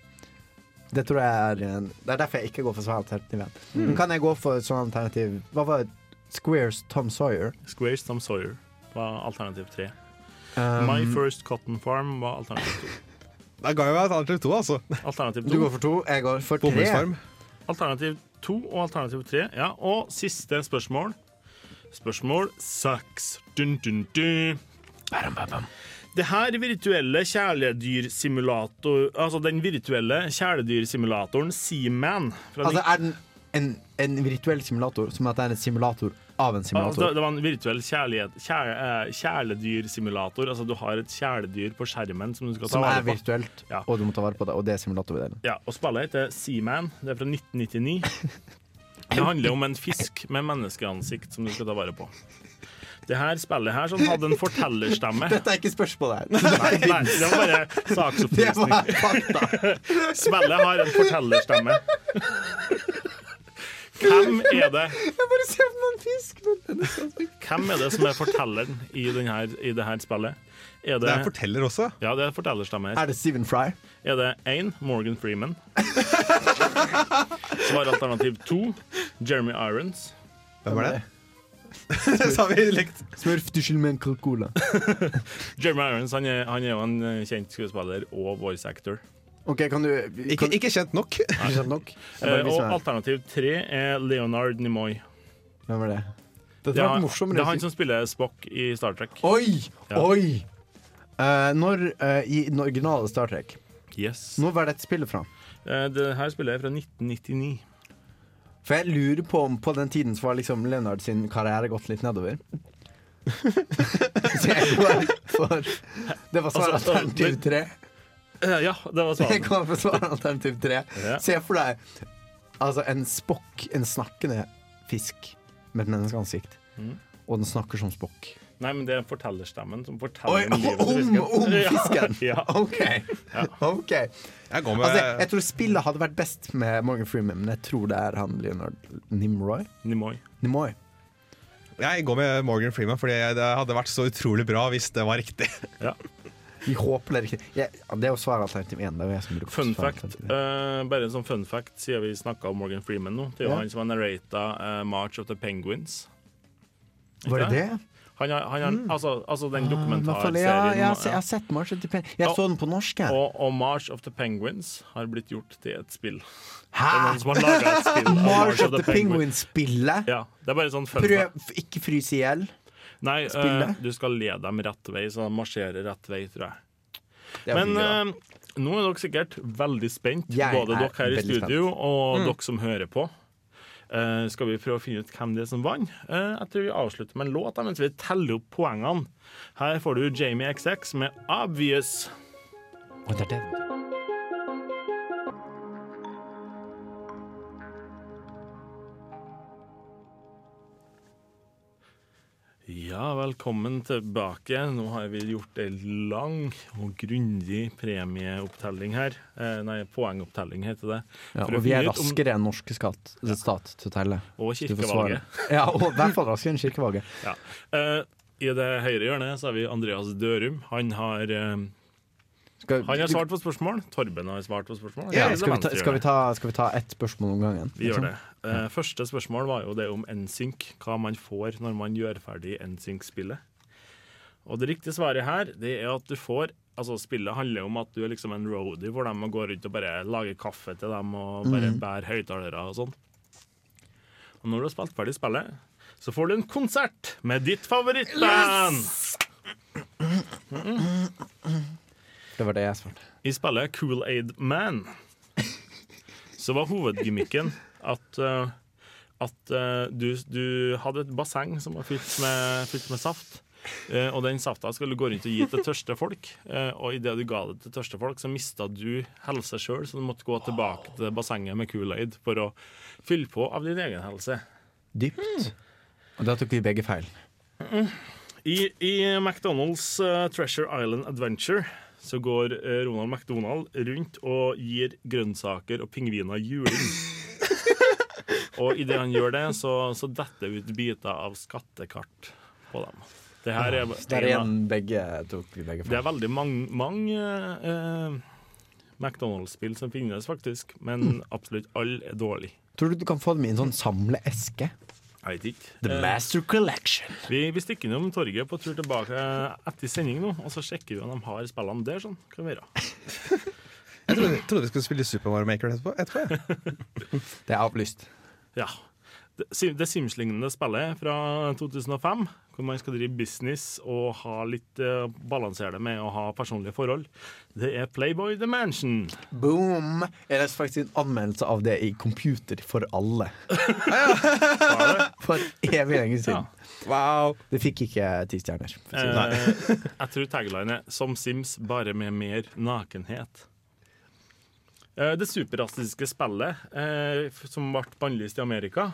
Det tror jeg er Det er derfor jeg ikke går for svaralternativ 1. Men kan jeg gå for sånn alternativ Hva var det? Squares Tom Sawyer? Squares Tom Sawyer var alternativ 3. Um, My First Cotton Farm var alternativ to. Da ga jeg meg alternativ to, altså. Alternativ Du går for to, jeg går for tre. Alternativ 2 og alternativ 3. Ja, og siste spørsmål. Spørsmål seks. Dun, dun, dun. Det her virtuelle kjæledyrsimulator Altså den virtuelle kjæledyrsimulatoren Seaman Altså, er den en en virtuell simulator som at det er en simulator av en Altså, simulator. det var en virtuell eh, kjæledyrsimulator. Altså, du har et kjæledyr på skjermen som du skal ta Som er vare på. virtuelt, Ja. og du må ta vare på det. Og det er simulatordelen. Ja, og spillet heter Seaman. Det er fra 1999. Det handler om en fisk med menneskeansikt som du skal ta vare på. Det her spillet her som hadde en fortellerstemme Dette er ikke spørsmålet her. Nei, nei, det var bare saksopplysning. Spillet har en fortellerstemme. Hvem er det Jeg bare ser på en fisk. Hvem er det som er fortelleren i, denne, i det her spillet? Er det, Det er forteller også. ja, det er fortellerstemme. Er det Stephen Fry? Er det én Morgan Freeman? Svar alternativ to Jeremy Irons. Hvem er det? Sa vi likt. Smurf, du skyld med en Coca-Cola. Jeremy Irons han er, han er jo en kjent skuespiller og voice actor. OK, kan du Ikke, kan, ikke kjent nok. Ikke kjent nok? Jeg Eh, og alternativ tre er Leonard Nimoy. Hvem er det? Dette Det er, morsom, det er han som spiller Spock i Star Trek. Oi! Ja. Oi! Uh, når uh, I den originale Star Trek Yes. Når var dette spillet fra? Uh, det her spillet er fra 1999. For jeg lurer på om på den tiden så var liksom Leonard sin karriere gått litt nedover. så jeg går for Det var svaret Altså, alternativ tre. Eh, ja, det var Jeg svaret. går for svar alternativ tre. Ja. Se for deg altså en spokk, en snakkende fisk med et menneskeansikt. Mm. Og den snakker som spokk. Nei, men det er fortellerstemmen som Oi, om livet til om, om fisken! Ja, ja. OK. ok Jeg med Altså, jeg, jeg tror spillet hadde vært best med Morgan Freeman, men jeg tror det er han Leonard Nimroy. Nimoy. Nimoy. Jeg går med Morgan Freeman, Fordi det hadde vært så utrolig bra hvis det var riktig. Ja. Vi håper det ikke. Ja, det er jo svaret alternativ én. Fun fact, Uh, eh, bare en sånn fun fact, siden vi snakka om Morgan Freeman nå. Det er jo Ja. han som har narrata uh, March of the Penguins. Var det det? Han har, han har, altså, altså den Ah, dokumentarserien ja, jeg, jeg har sett March of the Penguins. Jeg og, så den på norsk. jeg. og, og March of the Penguins har blitt gjort til et spill. Det er Hæ?! noen som har laget et spill March of the Penguins-spillet? Ja, det er bare sånn fun Prøv ikke frys i hjel. Nei, uh, du skal lede dem rett vei, så de marsjerer rett vei, tror jeg. Men eh, nå er dere sikkert veldig spent, Jeg både er dere her i studio studio og dere som hører på. Uh, skal vi prøve å finne ut hvem det er som vant? Uh, jeg tror vi avslutter med en låt mens vi teller opp poengene. Her får du Jamie XX med 'Obvious'. Og det er det. Ja, velkommen tilbake. Nå har vi gjort en lang og grundig premieopptelling her. Eh, nei, poengopptelling heter det. Ja, og vi er raskere enn norske skatt, stat til å telle. Og kirkevalget. Ja, og i hvert fall raskere enn kirkevalget. Ja. Eh, I det høyre hjørnet så har vi Andreas Dørum. Han har, eh, Skal, han har svart på spørsmål. Torben har svart på spørsmål. ja, skal, vi ta, skal, vi ta, skal vi ta ett spørsmål om gangen? Vi gjør det. Uh, første spørsmål var jo det om NSYNC. Hva man får når man gjør ferdig NSYNC-spillet. Og det riktige svaret her det er at du får Altså Spillet handler om at du er liksom en roadie hvor de går rundt og bare lager kaffe til dem og bare mm. bærer høyttalere og sånn. Og når du har spilt ferdig spillet, så får du en konsert med ditt favorittband! Det var det jeg svarte. I spillet Kool-Aid Man så var hovedgimmicken at, eh, at eh, du, du hadde et basseng som var fylt med, fylt med saft. eh, og den safta skulle du gå rundt og gi til tørste folk. og idet du ga det til tørste folk, så mista du helse sjøl, så du måtte gå tilbake til bassenget med Kool-Aid for å fylle på av din egen helse. Dypt. Og da tok vi begge feil. I, i McDonald's Treasure Island Adventure så går eh, Ronald McDonald rundt og gir grønnsaker og pingviner juling. og idet han gjør det, så, så detter det ut biter av skattekart på dem. Det her er, Der en igjen begge tok vi begge det er veldig mange, mange eh, McDonald's-spill som finnes, faktisk. Men absolutt alle er dårlige. Tror du du kan få dem i en sånn samleeske? Jeg vet ikke. The Eh, Master Collection. Vi, vi stikker innom torget på tur tilbake etter sending nå, og så sjekker vi om de har spillene der. sånn, kan vi gjøre. Jeg trodde, trodde vi skulle spille Super Mario Maker etterpå. etterpå ja. Det er avlyst. Ja. Det, Sim- Sims-lignende spillet fra 2005, hvor man skal drive business og ha litt uh, balansere det med å ha personlige forhold, det er Playboy The Mansion. Boom! Jeg leste faktisk en anmeldelse av det i Computer for alle. For evig lenge siden. Wow. Det fikk ikke ti stjerner. sånn. Eh, jeg tror tagline er 'Som Sims, bare med mer nakenhet'. Eh, det superrasistiske spillet eh, som ble bannlyst i Amerika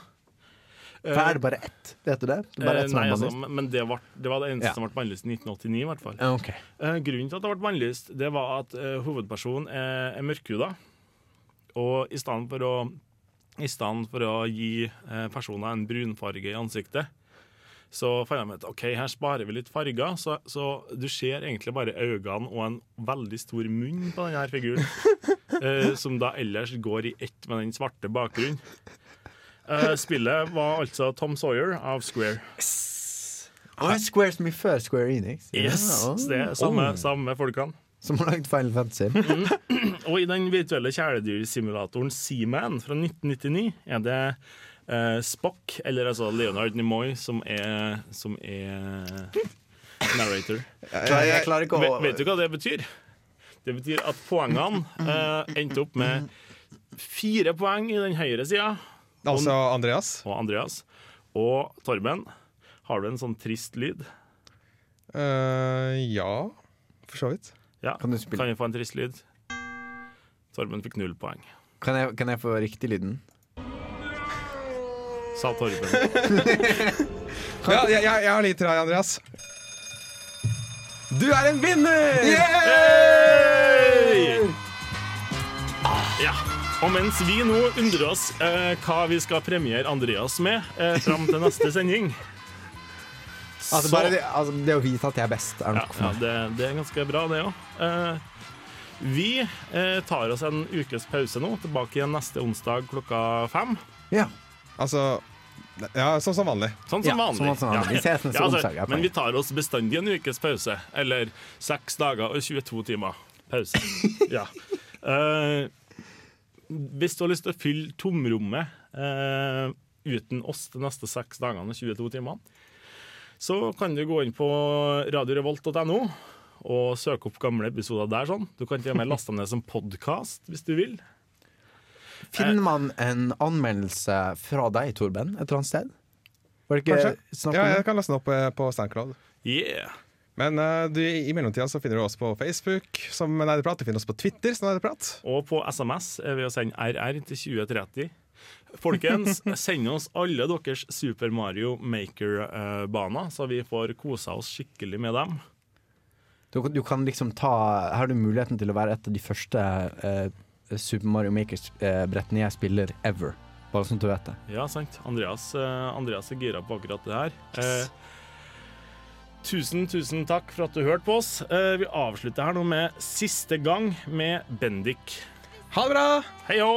For er det bare ett? Vet du det? det bare eh, ett som nei, altså, men det, var, det var det eneste Ja. som ble bannlyst i 1989, i hvert fall. Okay. Eh, grunnen til at det ble bannlyst, det var at eh, hovedpersonen er, er mørkhuda. Og i stedet for å, i stedet for å gi eh, personer en brunfarge i ansiktet, så fant jeg ut OK, her sparer vi litt farger, så, så du ser egentlig bare øynene og en veldig stor munn på denne figuren. eh, som da ellers går i ett med den svarte bakgrunnen. Eh, spillet var altså Tom Sawyer av Square. Og er Square som i før Square Enix? Yes, Ja, det er samme, oh. samme folkene. Som har lagd Final Fantasy. Og i den virtuelle kjæledyrsimulatoren Seaman fra 1999 er det eh, Spock, eller altså Leonard Nimoy, som er, som er narrator. Jeg, klarer ikke å Vet, vet du hva det betyr? Det betyr at poengene eh, endte opp med fire poeng i den høyre sida. Altså Andreas. Og Andreas. Og Torben, har du en sånn trist lyd? Uh, ja, for så vidt. Ja, Kan du spille? Kan vi få en trist lyd? Torben fikk null poeng. Kan jeg, kan jeg få riktig lyden? Sa Torben. Ja, jeg, jeg, jeg har litt til deg, Andreas. Du er en vinner! Hey! Og mens vi nå undrer oss eh, hva vi skal premiere Andreas med eh, fram til neste sending Altså, bare det, altså, det å vite at jeg er best, er ja, nok for meg. det, det er ganske bra, det òg. vi eh, tar oss en ukes pause nå. Tilbake igjen neste onsdag klokka fem. Ja. Altså Ja, sånn som vanlig. Sånn som Ja, vanlig. sånn som vanlig. Vi ses neste onsdag, men vi tar oss bestandig en ukes pause. Eller seks dager og 22 timer pause. ja. Eh, hvis du har lyst til å fylle tomrommet eh, uten oss de neste seks dagene og 22 timene, så kan du gå inn på radiorevolt.no og søke opp gamle episoder der. sånn. Du kan til og med laste dem ned som podkast hvis du vil. Finner man en anmeldelse fra deg, Torben, et eller annet sted? Var det ikke Kanskje? snakk Ja, jeg kan laste den opp eh, på Soundcloud. Yeah. Men uh, du, i mellomtida så finner du oss på Facebook som Nerdeprat. Du finner oss på Twitter som Nerdeprat. Og på SMS er ved å sende RR til 2030. Folkens, send oss alle deres Super Mario Maker-baner, så vi får kosa oss skikkelig med dem. Du, du kan liksom ta Her har du muligheten til å være et av de første eh, Super Mario Makers-brettene jeg spiller ever. Bare sånn at du vet det. Ja, sant. Andreas, eh, Andreas er gira på akkurat det her. Eh, tusen, tusen takk for at du hørte på oss. Eh, vi avslutter her nå med siste gang med Bendik. Ha det bra! Hei hå!